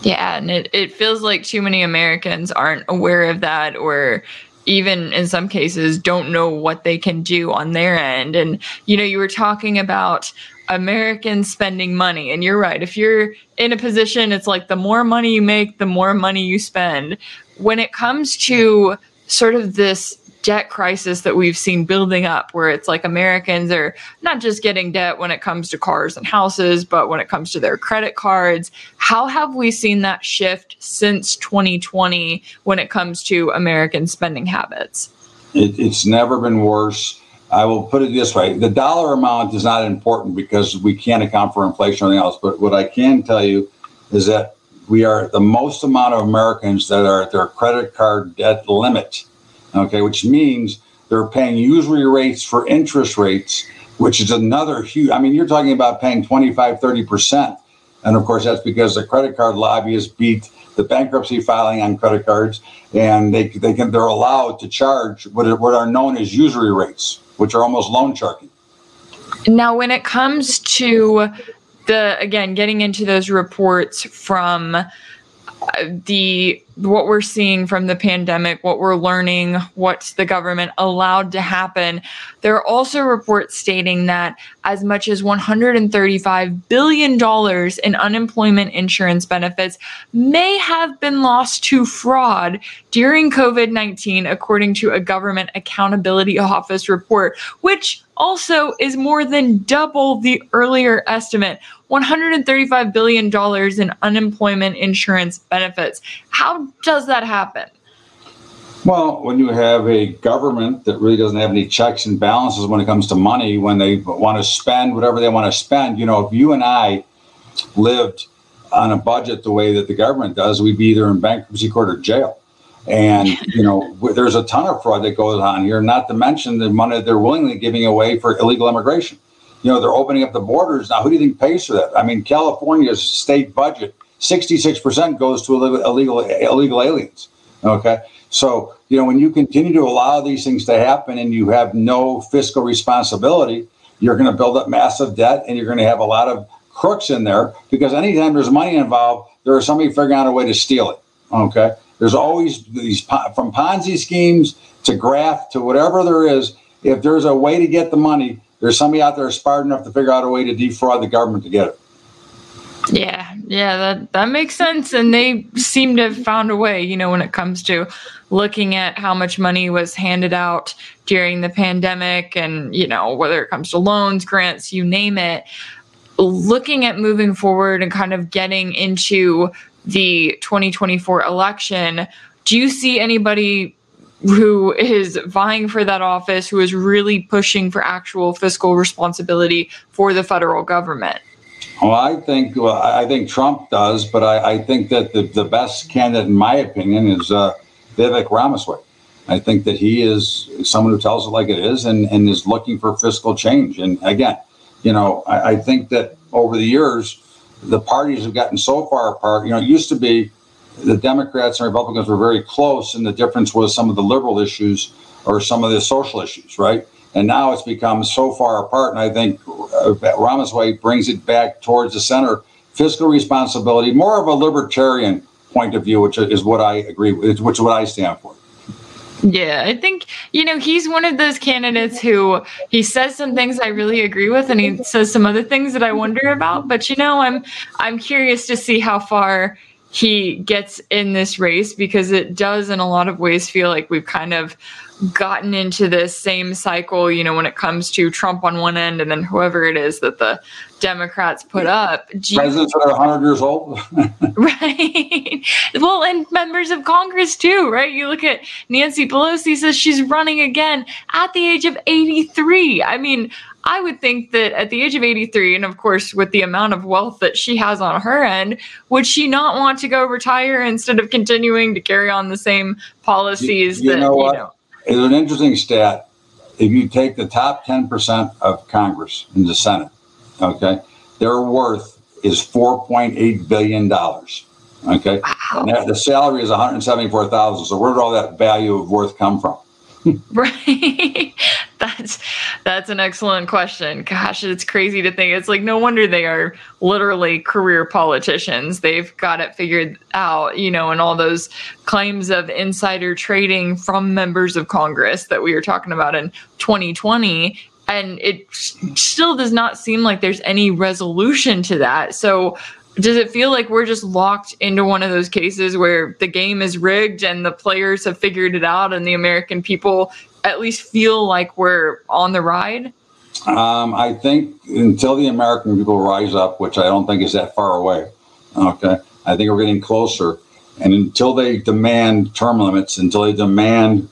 Yeah, and it, it feels like too many Americans aren't aware of that or even in some cases don't know what they can do on their end. And, you know, you were talking about Americans spending money. And you're right. If you're in a position, it's like the more money you make, the more money you spend. When it comes to sort of this debt crisis that we've seen building up, where it's like Americans are not just getting debt when it comes to cars and houses, but when it comes to their credit cards. How have we seen that shift since 2020 when it comes to American spending habits? It, it's never been worse. I will put it this way the dollar amount is not important because we can't account for inflation or anything else. But what I can tell you is that we are the most amount of Americans that are at their credit card debt limit okay, which means they're paying usury rates for interest rates, which is another huge, I mean, you're talking about paying 25, 30%. And of course, that's because the credit card lobbyists beat the bankruptcy filing on credit cards, and they, they can they're allowed to charge what are, what are known as usury rates, which are almost loan sharking. Now, when it comes to the again getting into those reports from the what we're seeing from the pandemic, what we're learning, what the government allowed to happen. There are also reports stating that as much as $135 billion in unemployment insurance benefits may have been lost to fraud during COVID 19, according to a government accountability office report, which also is more than double the earlier estimate. $135 billion in unemployment insurance benefits. How does that happen? Well, when you have a government that really doesn't have any checks and balances when it comes to money, when they want to spend whatever they want to spend, you know, if you and I lived on a budget the way that the government does, we'd be either in bankruptcy court or jail. And, you know, there's a ton of fraud that goes on here, not to mention the money they're willingly giving away for illegal immigration you know, they're opening up the borders now. Who do you think pays for that? I mean, California's state budget, 66% goes to illegal illegal aliens. Okay. So, you know, when you continue to allow these things to happen and you have no fiscal responsibility, you're going to build up massive debt and you're going to have a lot of crooks in there because anytime there's money involved, there's somebody figuring out a way to steal it. Okay. There's always these from Ponzi schemes to graft to whatever there is. If there's a way to get the money, there's somebody out there smart enough to figure out a way to defraud the government to get it. Yeah, yeah, that that makes sense, and they seem to have found a way. You know, when it comes to looking at how much money was handed out during the pandemic, and you know whether it comes to loans, grants, you name it. Looking at moving forward and kind of getting into the 2024 election, do you see anybody who is vying for that office, who is really pushing for actual fiscal responsibility for the federal government? Well, I think well, I think Trump does, but I, I, think that the, the best candidate, in my opinion, is uh, Vivek Ramaswamy. I think that he is someone who tells it like it is and, and is looking for fiscal change. And again, you know, I, I think that over the years, the parties have gotten so far apart. You know, it used to be the Democrats and Republicans were very close, and the difference was some of the liberal issues or some of the social issues, right? And now it's become so far apart, and I think uh, Ramaswamy brings it back towards the center. Fiscal responsibility, more of a libertarian point of view, which is what I agree with, which is what I stand for. Yeah, I think, you know, he's one of those candidates who he says some things I really agree with and he says some other things that I wonder about, but you know, I'm I'm curious to see how far he gets in this race because it does in a lot of ways feel like we've kind of gotten into this same cycle, you know, when it comes to Trump on one end and then whoever it is that the Democrats put up. Presidents that are 100 years old. right. Well, and members of Congress too, right? You look at Nancy Pelosi says she's running again at the age of 83. I mean, I would think that at the age of 83, and of course, with the amount of wealth that she has on her end, would she not want to go retire instead of continuing to carry on the same policies you, you that, know what? you know? It's an interesting stat. If you take the top 10% of Congress in the Senate, okay, their worth is $4.8 billion. Okay. Wow. And the salary is 174,000. So where did all that value of worth come from? right. that's that's an excellent question. Gosh, it's crazy to think. It's like no wonder they are literally career politicians. They've got it figured out, you know, and all those claims of insider trading from members of Congress that we were talking about in 2020 and it still does not seem like there's any resolution to that. So does it feel like we're just locked into one of those cases where the game is rigged and the players have figured it out and the American people at least feel like we're on the ride? Um, I think until the American people rise up, which I don't think is that far away, okay, I think we're getting closer. And until they demand term limits, until they demand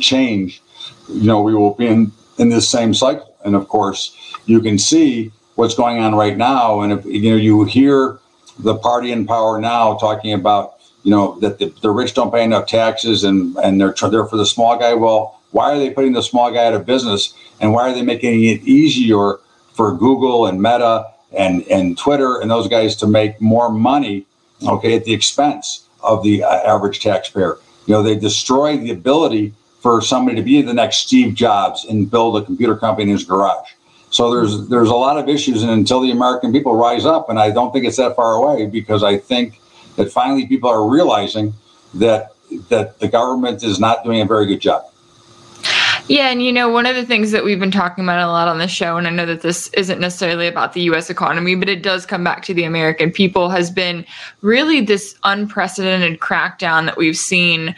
change, you know, we will be in, in this same cycle. And of course, you can see what's going on right now. And if you know, you hear the party in power now talking about you know that the, the rich don't pay enough taxes and and they're they're for the small guy. Well, why are they putting the small guy out of business? And why are they making it easier for Google and Meta and and Twitter and those guys to make more money? Okay, at the expense of the uh, average taxpayer. You know, they destroy the ability for somebody to be the next Steve Jobs and build a computer company in his garage. So there's there's a lot of issues, and until the American people rise up, and I don't think it's that far away because I think that finally people are realizing that that the government is not doing a very good job. Yeah, and you know, one of the things that we've been talking about a lot on the show, and I know that this isn't necessarily about the US economy, but it does come back to the American people, has been really this unprecedented crackdown that we've seen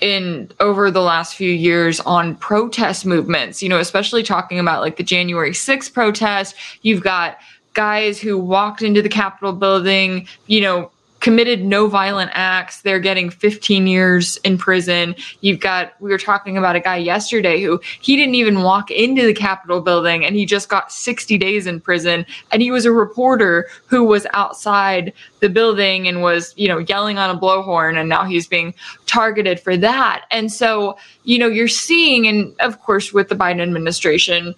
in over the last few years on protest movements, you know, especially talking about like the January 6th protest. You've got guys who walked into the Capitol building, you know, committed no violent acts. They're getting 15 years in prison. You've got, we were talking about a guy yesterday who he didn't even walk into the Capitol building and he just got 60 days in prison. And he was a reporter who was outside the building and was, you know, yelling on a blowhorn. And now he's being targeted for that. And so, you know, you're seeing, and of course, with the Biden administration,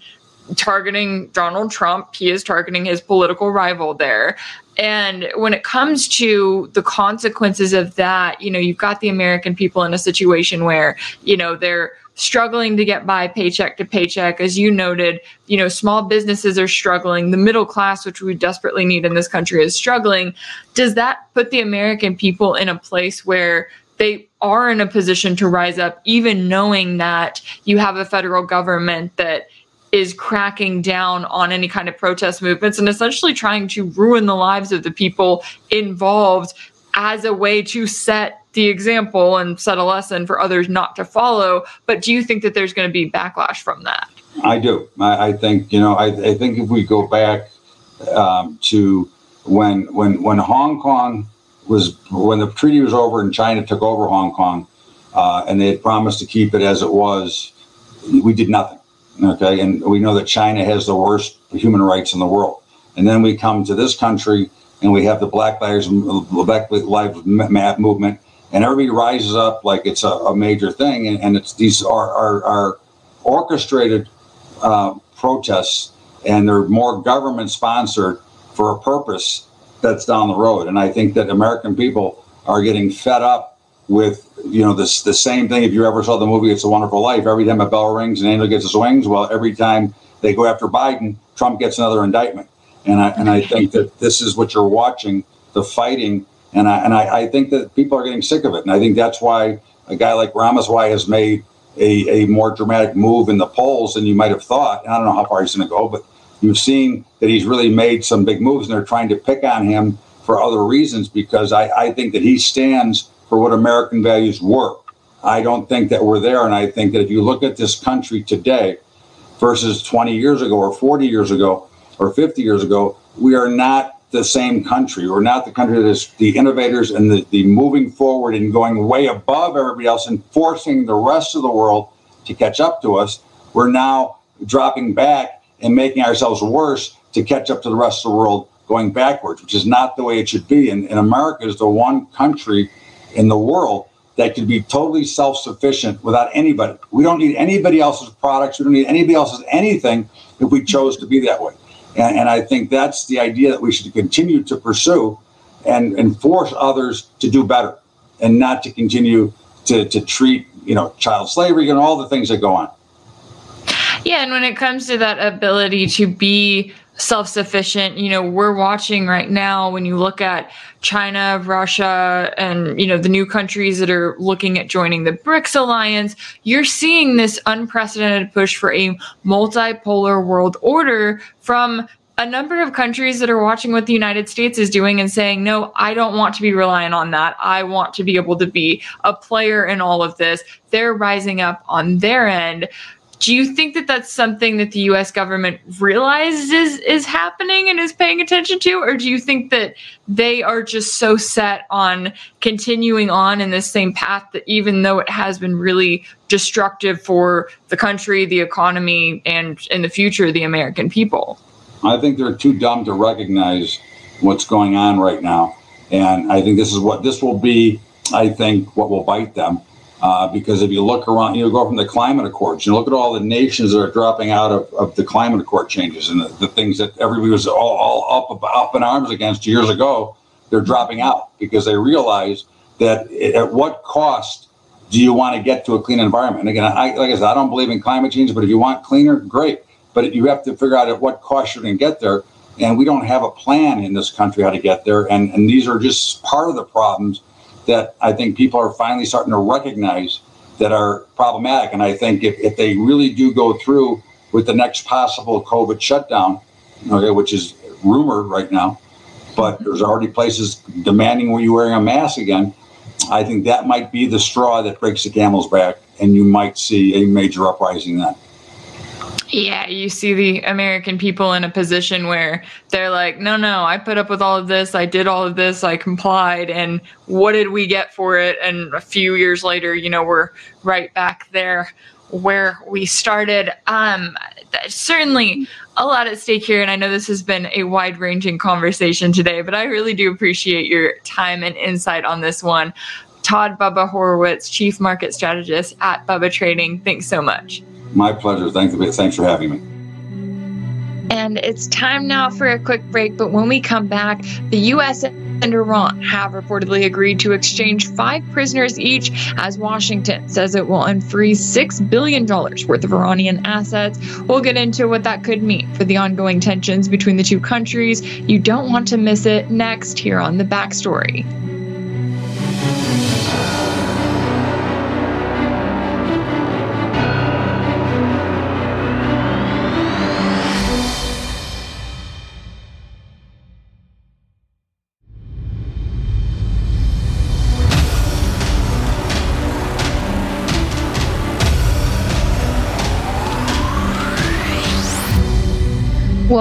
targeting Donald Trump. He is targeting his political rival there. And when it comes to the consequences of that, you know, you've got the American people in a situation where, you know, they're struggling to get by paycheck to paycheck. As you noted, you know, small businesses are struggling. The middle class, which we desperately need in this country, is struggling. Does that put the American people in a place where they are in a position to rise up, even knowing that you have a federal government that is cracking down on any kind of protest movements and essentially trying to ruin the lives of the people involved as a way to set the example and set a lesson for others not to follow. But do you think that there's going to be backlash from that? I do. I, I think you know. I, I, think if we go back um, to when when when Hong Kong was when the treaty was over and China took over Hong Kong, uh, and they had promised to keep it as it was, we did nothing. Okay, and we know that China has the worst human rights in the world. And then we come to this country and we have the Black Lives Black Lives movement, and everybody rises up like it's a, a major thing, and, and, it's these are are, are orchestrated uh, protests, and they're more government sponsored for a purpose that's down the road. And I think that American people are getting fed up with you know this the same thing. If you ever saw the movie It's a Wonderful Life, every time a bell rings, an angel gets his wings. Well, every time they go after Biden, Trump gets another indictment. And I and I think that this is what you're watching the fighting. And I and I, I think that people are getting sick of it. And I think that's why a guy like Ramaswamy has made a, a more dramatic move in the polls than you might have thought. And I don't know how far he's going to go, but you've seen that he's really made some big moves, and they're trying to pick on him for other reasons because I, I think that he stands for what American values were. I don't think that we're there. And I think that if you look at this country today versus 20 years ago or 40 years ago or 50 years ago, we are not the same country. We're not the country that is the innovators and the, the moving forward and going way above everybody else and forcing the rest of the world to catch up to us. We're now dropping back and making ourselves worse to catch up to the rest of the world going backwards, which is not the way it should be. And, and America is the one country in the world that could be totally self sufficient without anybody. We don't need anybody else's products. We don't need anybody else's anything if we chose to be that way. And, and I think that's the idea that we should continue to pursue and, and force others to do better and not to continue to, to treat, you know, child slavery and all the things that go on. Yeah, and when it comes to that ability to be self sufficient, you know, we're watching right now when you look at China, Russia, and, you know, the new countries that are looking at joining the BRICS alliance, you're seeing this unprecedented push for a multipolar world order from a number of countries that are watching what the United States is doing and saying, no, I don't want to be reliant on that. I want to be able to be a player in all of this. They're rising up on their end. Do you think that that's something that the U.S. government realizes is, is happening and is paying attention to, or do you think that they are just so set on continuing on in this same path that even though it has been really destructive for the country, the economy, and in the future, the American people? I think they're too dumb to recognize what's going on right now, and I think this is what this will be. I think what will bite them uh, because if you look around, you know, go from the climate accords, you look at all the nations that are dropping out of, of the climate accord changes and the, the things that everybody was all, all up, up in arms against years ago, they're dropping out because they realize that at what cost do you want to get to a clean environment? And again, I, like I said, I don't believe in climate change, but if you want cleaner, great. But you have to figure out at what cost you're going to get there. And we don't have a plan in this country how to get there. And, and these are just part of the problems that I think people are finally starting to recognize that are problematic. And I think if, if they really do go through with the next possible COVID shutdown, okay, which is rumored right now, but there's already places demanding you wearing a mask again. I think that might be the straw that breaks the camel's back, and you might see a major uprising then. Yeah, you see the American people in a position where they're like, no, no, I put up with all of this. I did all of this. I complied. And what did we get for it? And a few years later, you know, we're right back there where we started. Um, certainly a lot at stake here. And I know this has been a wide ranging conversation today, but I really do appreciate your time and insight on this one. Todd Bubba Horwitz, Chief Market Strategist at Bubba Trading. Thanks so much. My pleasure. Thanks, thanks for having me. And it's time now for a quick break. But when we come back, the U.S. and Iran have reportedly agreed to exchange five prisoners each as Washington says it will unfreeze $6 billion worth of Iranian assets. We'll get into what that could mean for the ongoing tensions between the two countries. You don't want to miss it next here on The Backstory.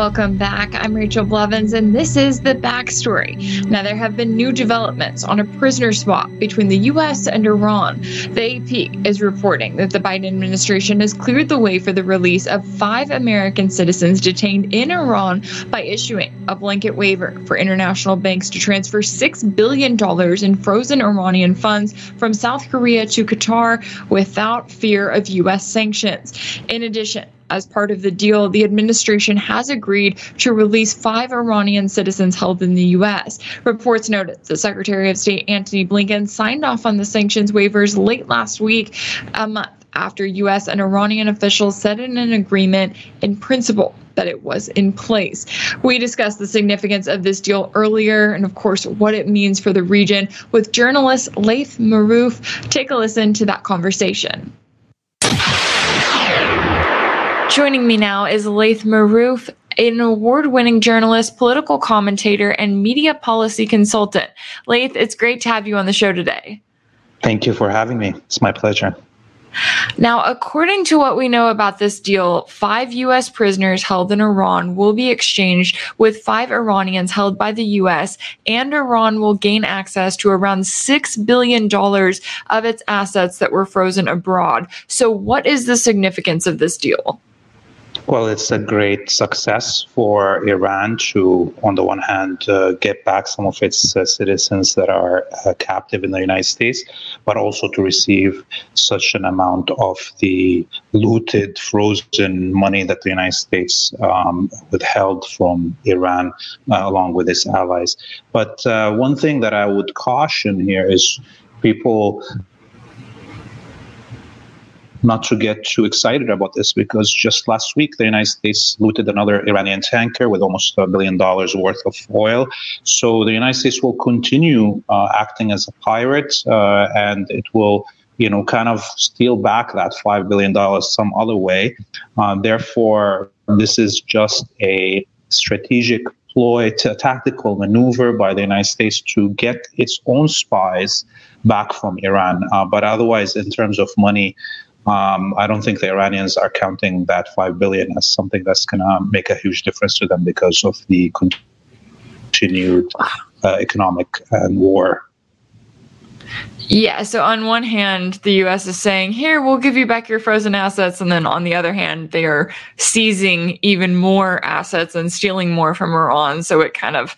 Welcome back. I'm Rachel Blevins, and this is the backstory. Now, there have been new developments on a prisoner swap between the U.S. and Iran. The AP is reporting that the Biden administration has cleared the way for the release of five American citizens detained in Iran by issuing a blanket waiver for international banks to transfer $6 billion in frozen Iranian funds from South Korea to Qatar without fear of U.S. sanctions. In addition, as part of the deal, the administration has agreed to release five Iranian citizens held in the U.S. Reports noted the Secretary of State Antony Blinken signed off on the sanctions waivers late last week, a month after U.S. and Iranian officials said in an agreement in principle that it was in place. We discussed the significance of this deal earlier and, of course, what it means for the region with journalist Laith Marouf. Take a listen to that conversation. Joining me now is Laith Marouf, an award winning journalist, political commentator, and media policy consultant. Laith, it's great to have you on the show today. Thank you for having me. It's my pleasure. Now, according to what we know about this deal, five U.S. prisoners held in Iran will be exchanged with five Iranians held by the U.S., and Iran will gain access to around $6 billion of its assets that were frozen abroad. So, what is the significance of this deal? Well, it's a great success for Iran to, on the one hand, uh, get back some of its uh, citizens that are uh, captive in the United States, but also to receive such an amount of the looted, frozen money that the United States um, withheld from Iran uh, along with its allies. But uh, one thing that I would caution here is people not to get too excited about this because just last week the United States looted another Iranian tanker with almost a billion dollars worth of oil. So the United States will continue uh, acting as a pirate, uh, and it will you know, kind of steal back that $5 billion some other way. Uh, therefore, this is just a strategic ploy, a tactical maneuver by the United States to get its own spies back from Iran. Uh, but otherwise, in terms of money, um, I don't think the Iranians are counting that five billion as something that's going to make a huge difference to them because of the continued uh, economic and war yeah. So on one hand, the U.S. is saying, "Here, we'll give you back your frozen assets," and then on the other hand, they are seizing even more assets and stealing more from Iran. So it kind of,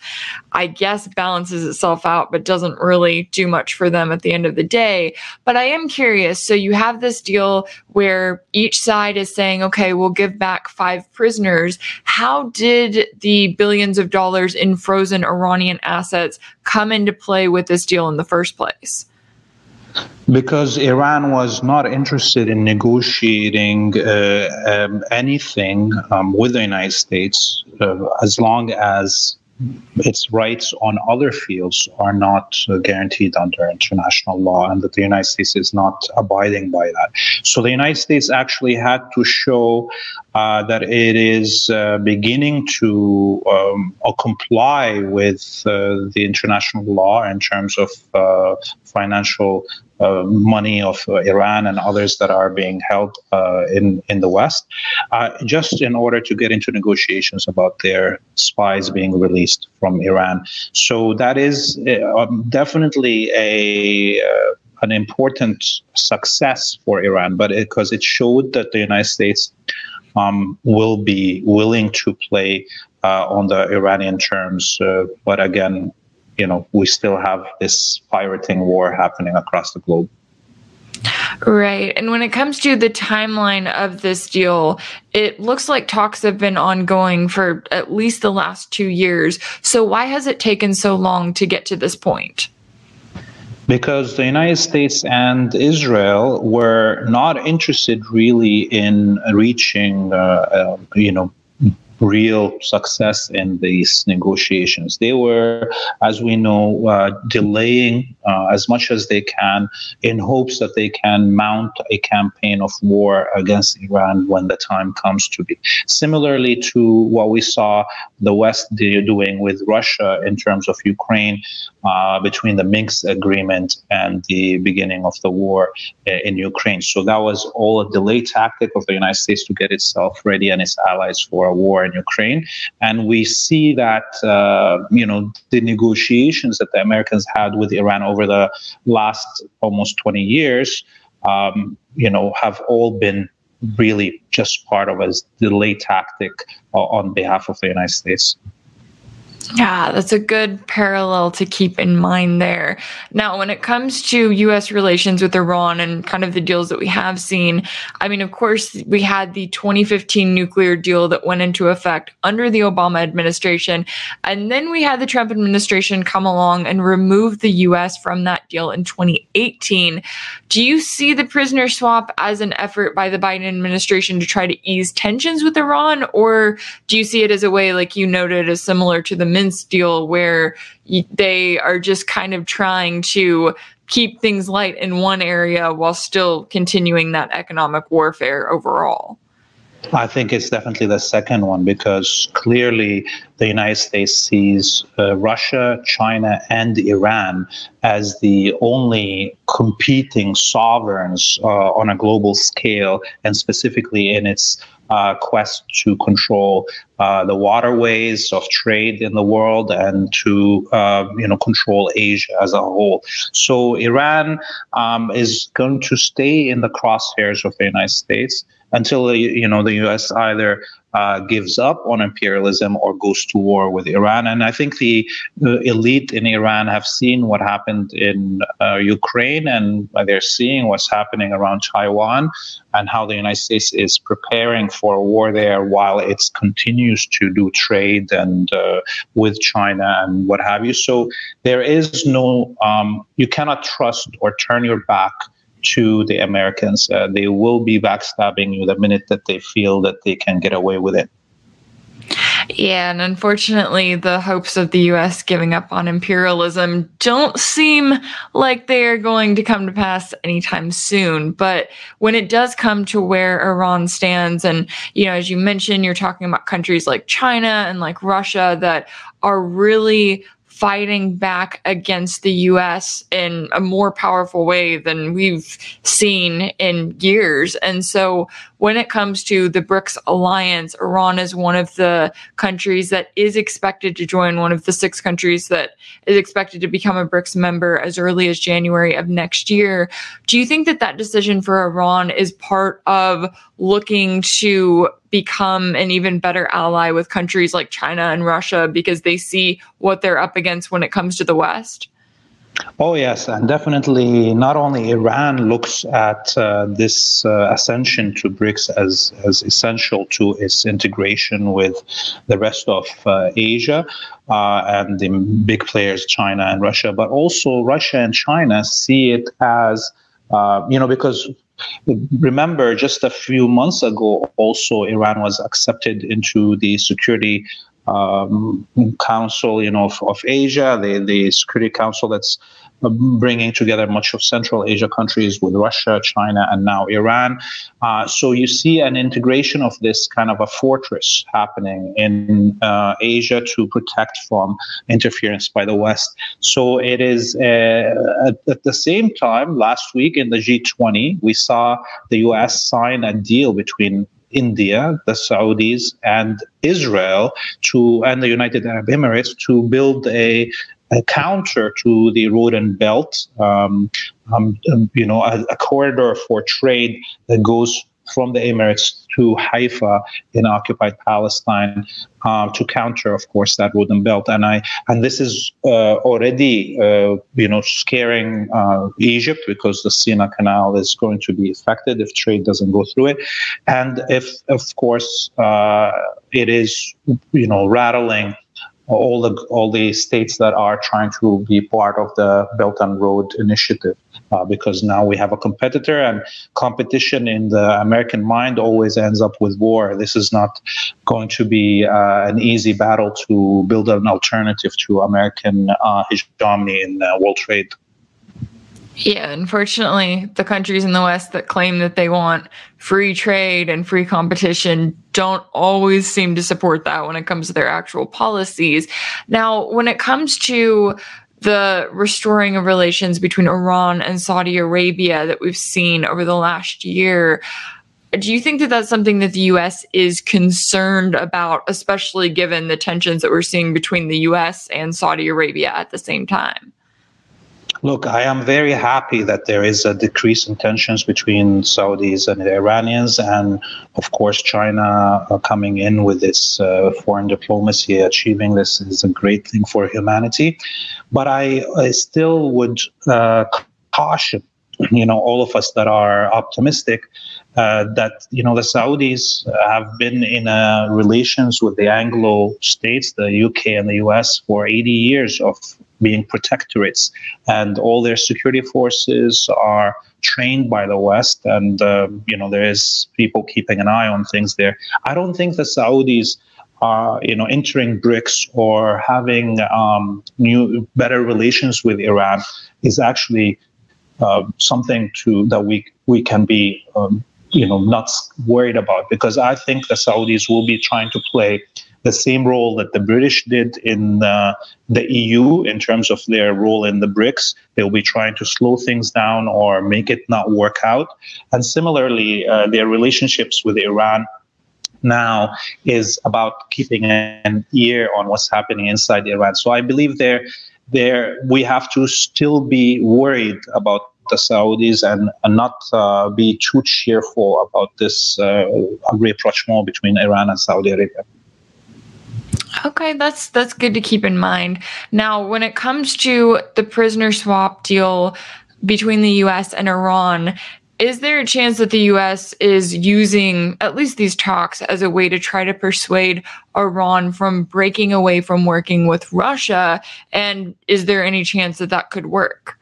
I guess, balances itself out, but doesn't really do much for them at the end of the day. But I am curious. So you have this deal where each side is saying, "Okay, we'll give back five prisoners." How did the billions of dollars in frozen Iranian assets come into play with this deal in the first place? Because Iran was not interested in negotiating uh, um, anything um, with the United States uh, as long as its rights on other fields are not uh, guaranteed under international law and that the United States is not abiding by that. So the United States actually had to show uh, that it is uh, beginning to um, comply with uh, the international law in terms of uh, financial uh, money of uh, Iran and others that are being held uh, in in the West, uh, just in order to get into negotiations about their spies being released from Iran. So that is uh, um, definitely a an important success for Iran, but because it, it, showed that the United States um, will be willing to play uh, on the Iranian terms. Uh, but again, you know, we still have this pirating war happening across the globe. Right. And when it comes to the timeline of this deal, it looks like talks have been ongoing for at least the last two years. So why has it taken so long to get to this point? Because the United States and Israel were not interested really in reaching, uh, uh, you know, real success in these negotiations. They were, as we know, uh, delaying uh, as much as they can in hopes that they can mount a campaign of war against Iran when the time comes to be. Similarly to what we saw the West doing with Russia in terms of Ukraine uh, between the Minsk agreement and the beginning of the war uh, in Ukraine. So that was all a delay tactic of the United States to get itself ready and its allies for a war in Ukraine. And we see that, uh, you know, the negotiations that the Americans had with Iran over the last almost 20 years, um, you know, have all been really just part of a delay tactic uh, on behalf of the United States. Yeah, that's a good parallel to keep in mind there. Now, when it comes to US relations with Iran and kind of the deals that we have seen, I mean, of course, we had the 2015 nuclear deal that went into effect under the Obama administration. And then we had the Trump administration come along and remove the US from that deal in 2018. Do you see the prisoner swap as an effort by the Biden administration to try to ease tensions with Iran? Or do you see it as a way, like you noted, as similar to the Minsk deal where they are just kind of trying to keep things light in one area while still continuing that economic warfare overall. I think it's definitely the second one because clearly the United States sees uh, Russia, China, and Iran as the only competing sovereigns uh, on a global scale, and specifically in its uh, quest to control uh, the waterways of trade in the world and to uh, you know control Asia as a whole. So Iran um, is going to stay in the crosshairs of the United States until you know the U.S. either uh, gives up on imperialism or goes to war with Iran. And I think the, elite in Iran have seen what happened in uh, Ukraine, and they're seeing what's happening around Taiwan, and how the United States is preparing for a war there while it continues to do trade and uh, with China and what have you. So there is no, um, you cannot trust or turn your back to the Americans. Uh, they will be backstabbing you the minute that they feel that they can get away with it. Yeah, and unfortunately, the hopes of the US giving up on imperialism don't seem like they are going to come to pass anytime soon. But when it does come to where Iran stands, and, you know, as you mentioned, you're talking about countries like China and like Russia that are really fighting back against the US in a more powerful way than we've seen in years. And so when it comes to the BRICS alliance, Iran is one of the countries that is expected to join, one of the six countries that is expected to become a BRICS member as early as January of next year. Do you think that that decision for Iran is part of looking to become an even better ally with countries like China and Russia because they see what they're up against when it comes to the West? Oh, yes. And definitely not only Iran looks at uh, this uh, ascension to BRICS as, as essential to its integration with the rest of uh, Asia uh, and the big players, China and Russia, but also Russia and China see it as, uh, you know, because remember just a few months ago also iran was accepted into the security um, Council, you know, of, of Asia, the, the Security Council that's bringing together much of Central Asia countries with Russia, China, and now Iran. Uh, so you see an integration of this kind of a fortress happening in uh, Asia to protect from interference by the West. So it is uh, at, at, the same time, last week in the G20, we saw the US sign a deal between India, the Saudis, and Israel to and the United Arab Emirates to build a, a counter to the road and belt, um, um, you know, a, a corridor for trade that goes from the Emirates to Haifa in occupied Palestine uh, to counter, of course, that wooden belt. And I and this is uh, already, uh, you know, scaring uh, Egypt because the Sina Canal is going to be affected if trade doesn't go through it, and if, of course, uh, it is, you know, rattling all the all the states that are trying to be part of the Belt and Road Initiative uh, because now we have a competitor and competition in the American mind always ends up with war. This is not going to be uh, an easy battle to build an alternative to American uh, hegemony in uh, world trade. Yeah, unfortunately, the countries in the West that claim that they want free trade and free competition don't always seem to support that when it comes to their actual policies. Now, when it comes to the restoring of relations between Iran and Saudi Arabia that we've seen over the last year. Do you think that that's something that the U.S. is concerned about, especially given the tensions that we're seeing between the U.S. and Saudi Arabia at the same time? Look, I am very happy that there is a decrease in tensions between Saudis and the Iranians, and of course, China uh, coming in with its uh, foreign diplomacy, achieving this is a great thing for humanity. But I, I still would uh, caution, you know, all of us that are optimistic. Uh, that you know the Saudis have been in uh, relations with the Anglo states, the UK and the US, for 80 years of being protectorates, and all their security forces are trained by the West, and uh, you know there is people keeping an eye on things there. I don't think the Saudis are you know entering BRICS or having um, new better relations with Iran is actually uh, something to that we we can be um, you know not worried about because I think the Saudis will be trying to play the same role that the British did in uh, the EU in terms of their role in the BRICS. They'll be trying to slow things down or make it not work out. And similarly, uh, their relationships with Iran now is about keeping an ear on what's happening inside Iran. So I believe there, there we have to still be worried about the Saudis and, and not uh, be too cheerful about this uh, rapprochement between Iran and Saudi Arabia. Okay, that's that's good to keep in mind. Now, when it comes to the prisoner swap deal between the US and Iran, is there a chance that the US is using at least these talks as a way to try to persuade Iran from breaking away from working with Russia? And is there any chance that that could work?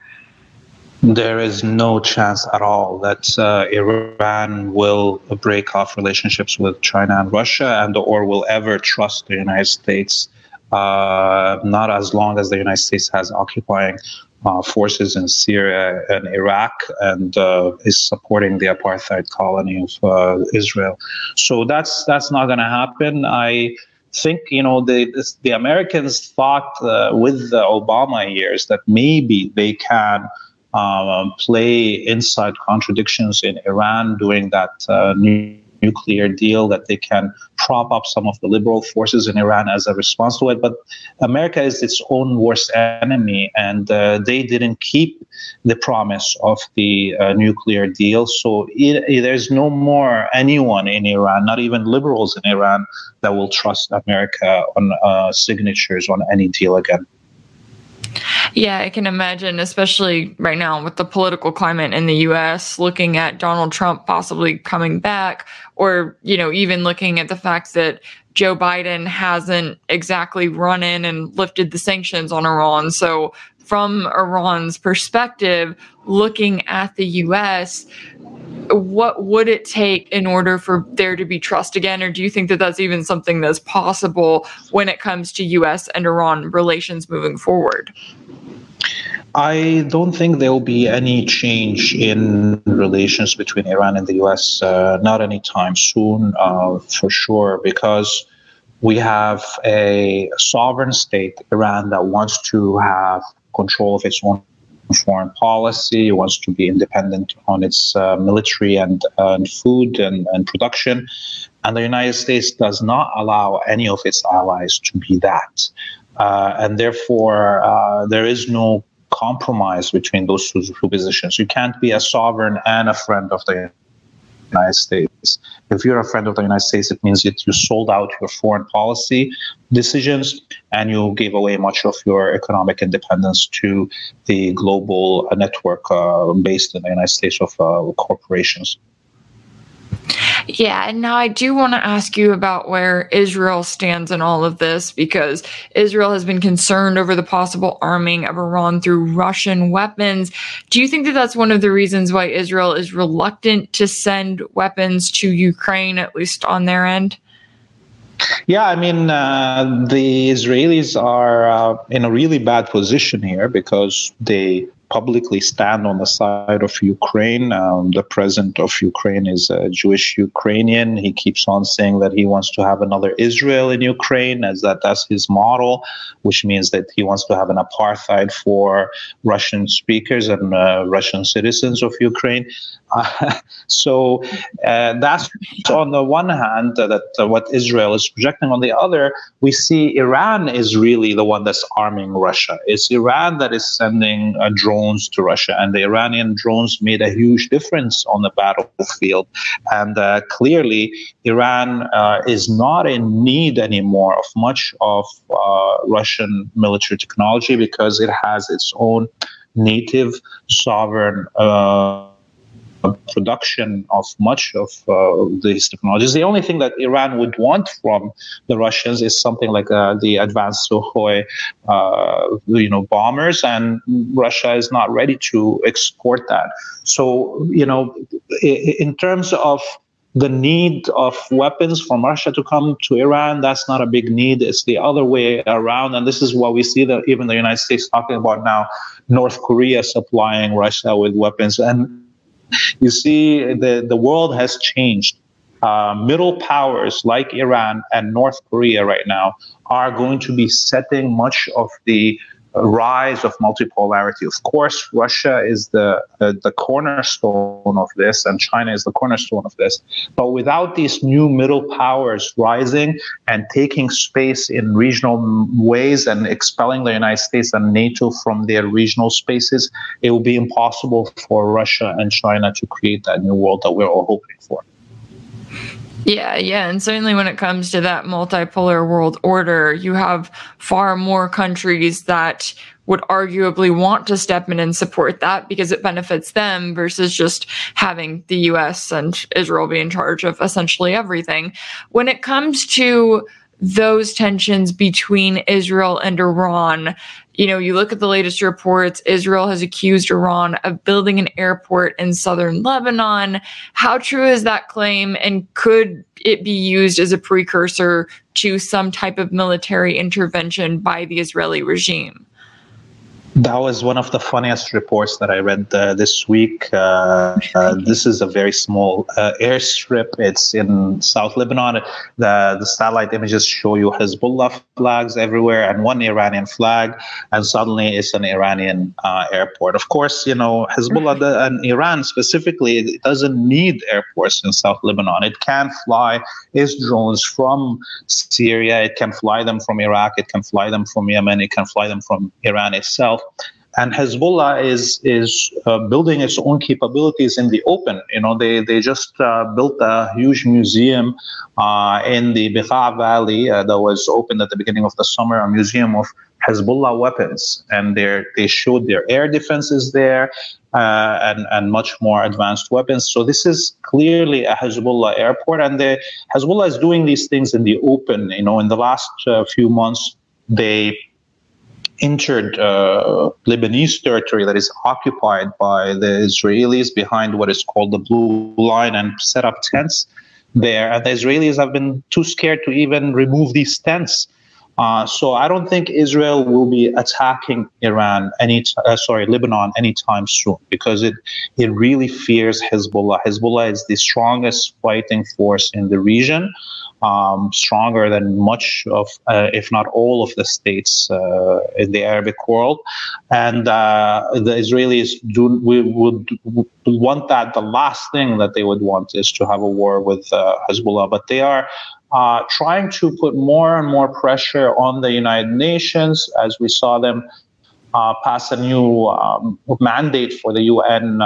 There is no chance at all that uh, Iran will break off relationships with China and Russia, and or will ever trust the United States. Uh, not as long as the United States has occupying uh, forces in Syria and Iraq and uh, is supporting the apartheid colony of uh, Israel. So that's that's not going to happen. I think you know the the Americans thought uh, with the Obama years that maybe they can um, play inside contradictions in Iran doing that uh, new nuclear deal that they can prop up some of the liberal forces in Iran as a response to it. But America is its own worst enemy, and uh, they didn't keep the promise of the uh, nuclear deal. So it, it, there's no more anyone in Iran, not even liberals in Iran, that will trust America on uh, signatures on any deal again. Yeah, I can imagine, especially right now with the political climate in the US, looking at Donald Trump possibly coming back, or, you know, even looking at the fact that Joe Biden hasn't exactly run in and lifted the sanctions on Iran. So, from Iran's perspective, looking at the US, what would it take in order for there to be trust again? Or do you think that that's even something that's possible when it comes to US and Iran relations moving forward? I don't think there will be any change in relations between Iran and the US, uh, not anytime soon, uh, for sure, because we have a sovereign state, Iran, that wants to have control of its own foreign policy, it wants to be independent on its uh, military and, uh, and food and, and production. And the United States does not allow any of its allies to be that. Uh, and therefore, uh, there is no compromise between those two, two positions. You can't be a sovereign and a friend of the United States. If you're a friend of the United States, it means that you sold out your foreign policy decisions and you gave away much of your economic independence to the global network uh, based in the United States of uh, corporations. Yeah, and now I do want to ask you about where Israel stands in all of this because Israel has been concerned over the possible arming of Iran through Russian weapons. Do you think that that's one of the reasons why Israel is reluctant to send weapons to Ukraine, at least on their end? Yeah, I mean, uh, the Israelis are uh, in a really bad position here because they publicly stand on the side of Ukraine. Um, the president of Ukraine is a Jewish Ukrainian. He keeps on saying that he wants to have another Israel in Ukraine, as that that's his model, which means that he wants to have an apartheid for Russian speakers and uh, Russian citizens of Ukraine. Uh, so uh, that's on the one hand uh, that uh, what Israel is projecting. On the other, we see Iran is really the one that's arming Russia. It's Iran that is sending uh, drones to Russia, and the Iranian drones made a huge difference on the battlefield. And uh, clearly, Iran is not in need anymore of much of Russian military technology because it has its own native sovereign production of much of uh, these technologies. The only thing that Iran would want from the Russians is something like uh, the advanced Sukhoi, uh, you know, bombers, and Russia is not ready to export that. So, you know, in terms of the need of weapons from Russia to come to Iran, that's not a big need. It's the other way around. And this is what we see that even the United States talking about now, North Korea supplying Russia with weapons. And you see, the, the world has changed. Uh, middle powers like Iran and North Korea right now are going to be setting much of the rise of multipolarity. Of course, Russia is the, the, the cornerstone of this, and China is the cornerstone of this. But without these new middle powers rising and taking space in regional ways and expelling the United States and NATO from their regional spaces, it will be impossible for Russia and China to create that new world that we're all hoping for. Yeah, yeah. And certainly when it comes to that multipolar world order, you have far more countries that would arguably want to step in and support that because it benefits them versus just having the US and Israel be in charge of essentially everything. When it comes to those tensions between Israel and Iran, You know, you look at the latest reports, Israel has accused Iran of building an airport in southern Lebanon. How true is that claim? And could it be used as a precursor to some type of military intervention by the Israeli regime? That was one of the funniest reports that I read uh, this week. Uh, uh, this is a very small uh, airstrip. It's in South Lebanon. The, the satellite images show you Hezbollah flags everywhere and one Iranian flag, and suddenly it's an Iranian uh, airport. Of course, you know, Hezbollah the, and Iran specifically it doesn't need airports in South Lebanon. It can fly its drones from Syria, it can fly them from Iraq, it can fly them from Yemen, it can fly them from Iran itself and Hezbollah is is uh, building its own capabilities in the open. You know, they they just uh, built a huge museum uh, in the Bekaa Valley uh, that was opened at the beginning of the summer, a museum of Hezbollah weapons, and they they showed their air defenses there uh, and and much more advanced weapons. So this is clearly a Hezbollah airport, and the Hezbollah is doing these things in the open. You know, in the last uh, few months, they entered uh, Lebanese territory that is occupied by the Israelis behind what is called the Blue Line and set up tents there. And the Israelis have been too scared to even remove these tents. Uh, so I don't think Israel will be attacking Iran any t- uh, sorry Lebanon anytime soon because it it really fears Hezbollah. Hezbollah is the strongest fighting force in the region um, stronger than much of, uh, if not all, of the states uh, in the Arabic world. And uh, the Israelis do we would want that. The last thing that they would want is to have a war with uh, Hezbollah, but they are. Uh, trying to put more and more pressure on the United Nations, as we saw them uh, pass a new um, mandate for the UN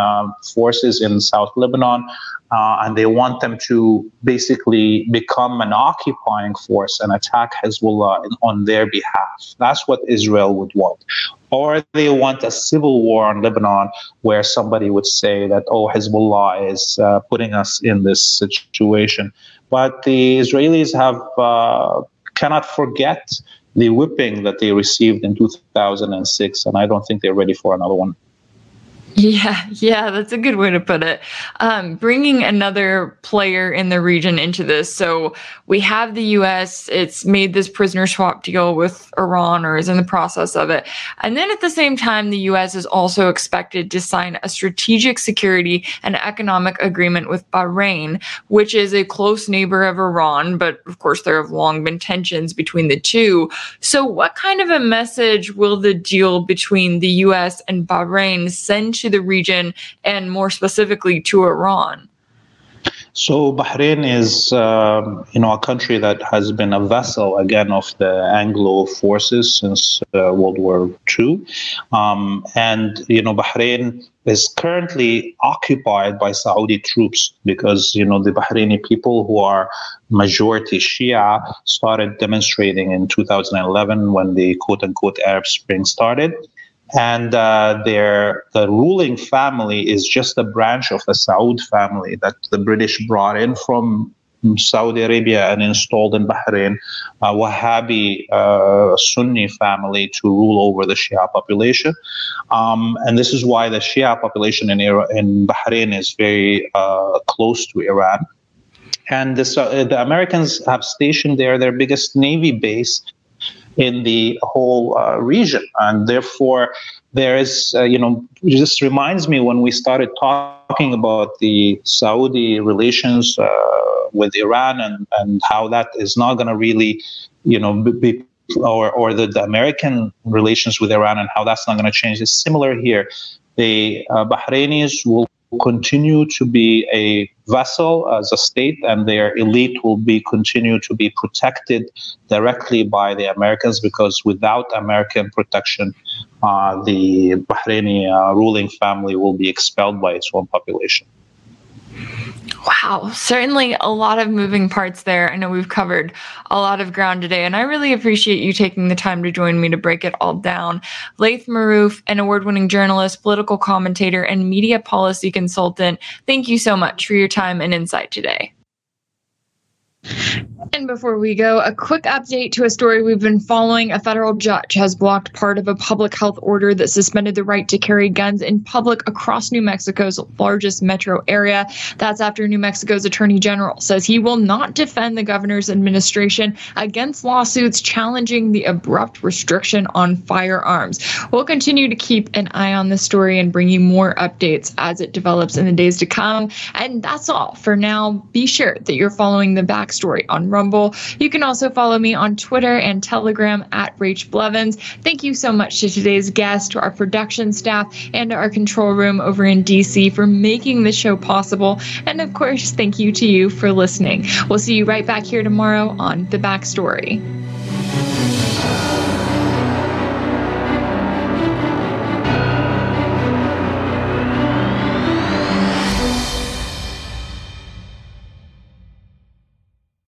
forces in South Lebanon, uh, and they want them to basically become an occupying force and attack Hezbollah on their behalf. That's what Israel would want. Or they want a civil war in Lebanon where somebody would say that, oh, Hezbollah is uh, putting us in this situation. But the Israelis have uh, cannot forget the whipping that they received in 2006, and I don't think they're ready for another one. Yeah, yeah, that's a good way to put it. Um, bringing another player in the region into this. So we have the U.S., it's made this prisoner swap deal with Iran or is in the process of it. And then at the same time, the U.S. is also expected to sign a strategic security and economic agreement with Bahrain, which is a close neighbor of Iran. But of course, there have long been tensions between the two. So, what kind of a message will the deal between the U.S. and Bahrain send? To the region and more specifically to Iran? So Bahrain is, um, you know, a country that has been a vessel again of the Anglo forces since uh, World War II, um, and you know, Bahrain is currently occupied by Saudi troops because you know the Bahraini people who are majority Shia started demonstrating in 2011 when the quote unquote Arab Spring started and uh, their the ruling family is just a branch of the Saud family that the British brought in from Saudi Arabia and installed in Bahrain, a Wahhabi uh, Sunni family to rule over the Shia population. Um, and this is why the Shia population in, in Bahrain is very uh, close to Iran. And this, uh, the Americans have stationed there their biggest navy base in the whole uh, region. And therefore, there is, uh, you know, just reminds me when we started talking about the Saudi relations uh, with Iran and, and how that is not going to really, you know, be, or, or the, the American relations with Iran and how that's not going to change. It's similar here. The uh, Bahrainis will continue to be a vessel as a state and their elite will be continue to be protected directly by the Americans because without American protection, uh, the Bahraini uh, ruling family will be expelled by its own population. Wow, certainly a lot of moving parts there. I know we've covered a lot of ground today, and I really appreciate you taking the time to join me to break it all down. Laith Marouf, an award winning journalist, political commentator, and media policy consultant, thank you so much for your time and insight today. And before we go, a quick update to a story we've been following. A federal judge has blocked part of a public health order that suspended the right to carry guns in public across New Mexico's largest metro area. That's after New Mexico's attorney general says he will not defend the governor's administration against lawsuits challenging the abrupt restriction on firearms. We'll continue to keep an eye on this story and bring you more updates as it develops in the days to come. And that's all for now. Be sure that you're following the backstory on Rumble Rumble. You can also follow me on Twitter and Telegram at Rach Blevins. Thank you so much to today's guest, to our production staff, and to our control room over in DC for making the show possible. And of course, thank you to you for listening. We'll see you right back here tomorrow on The Backstory.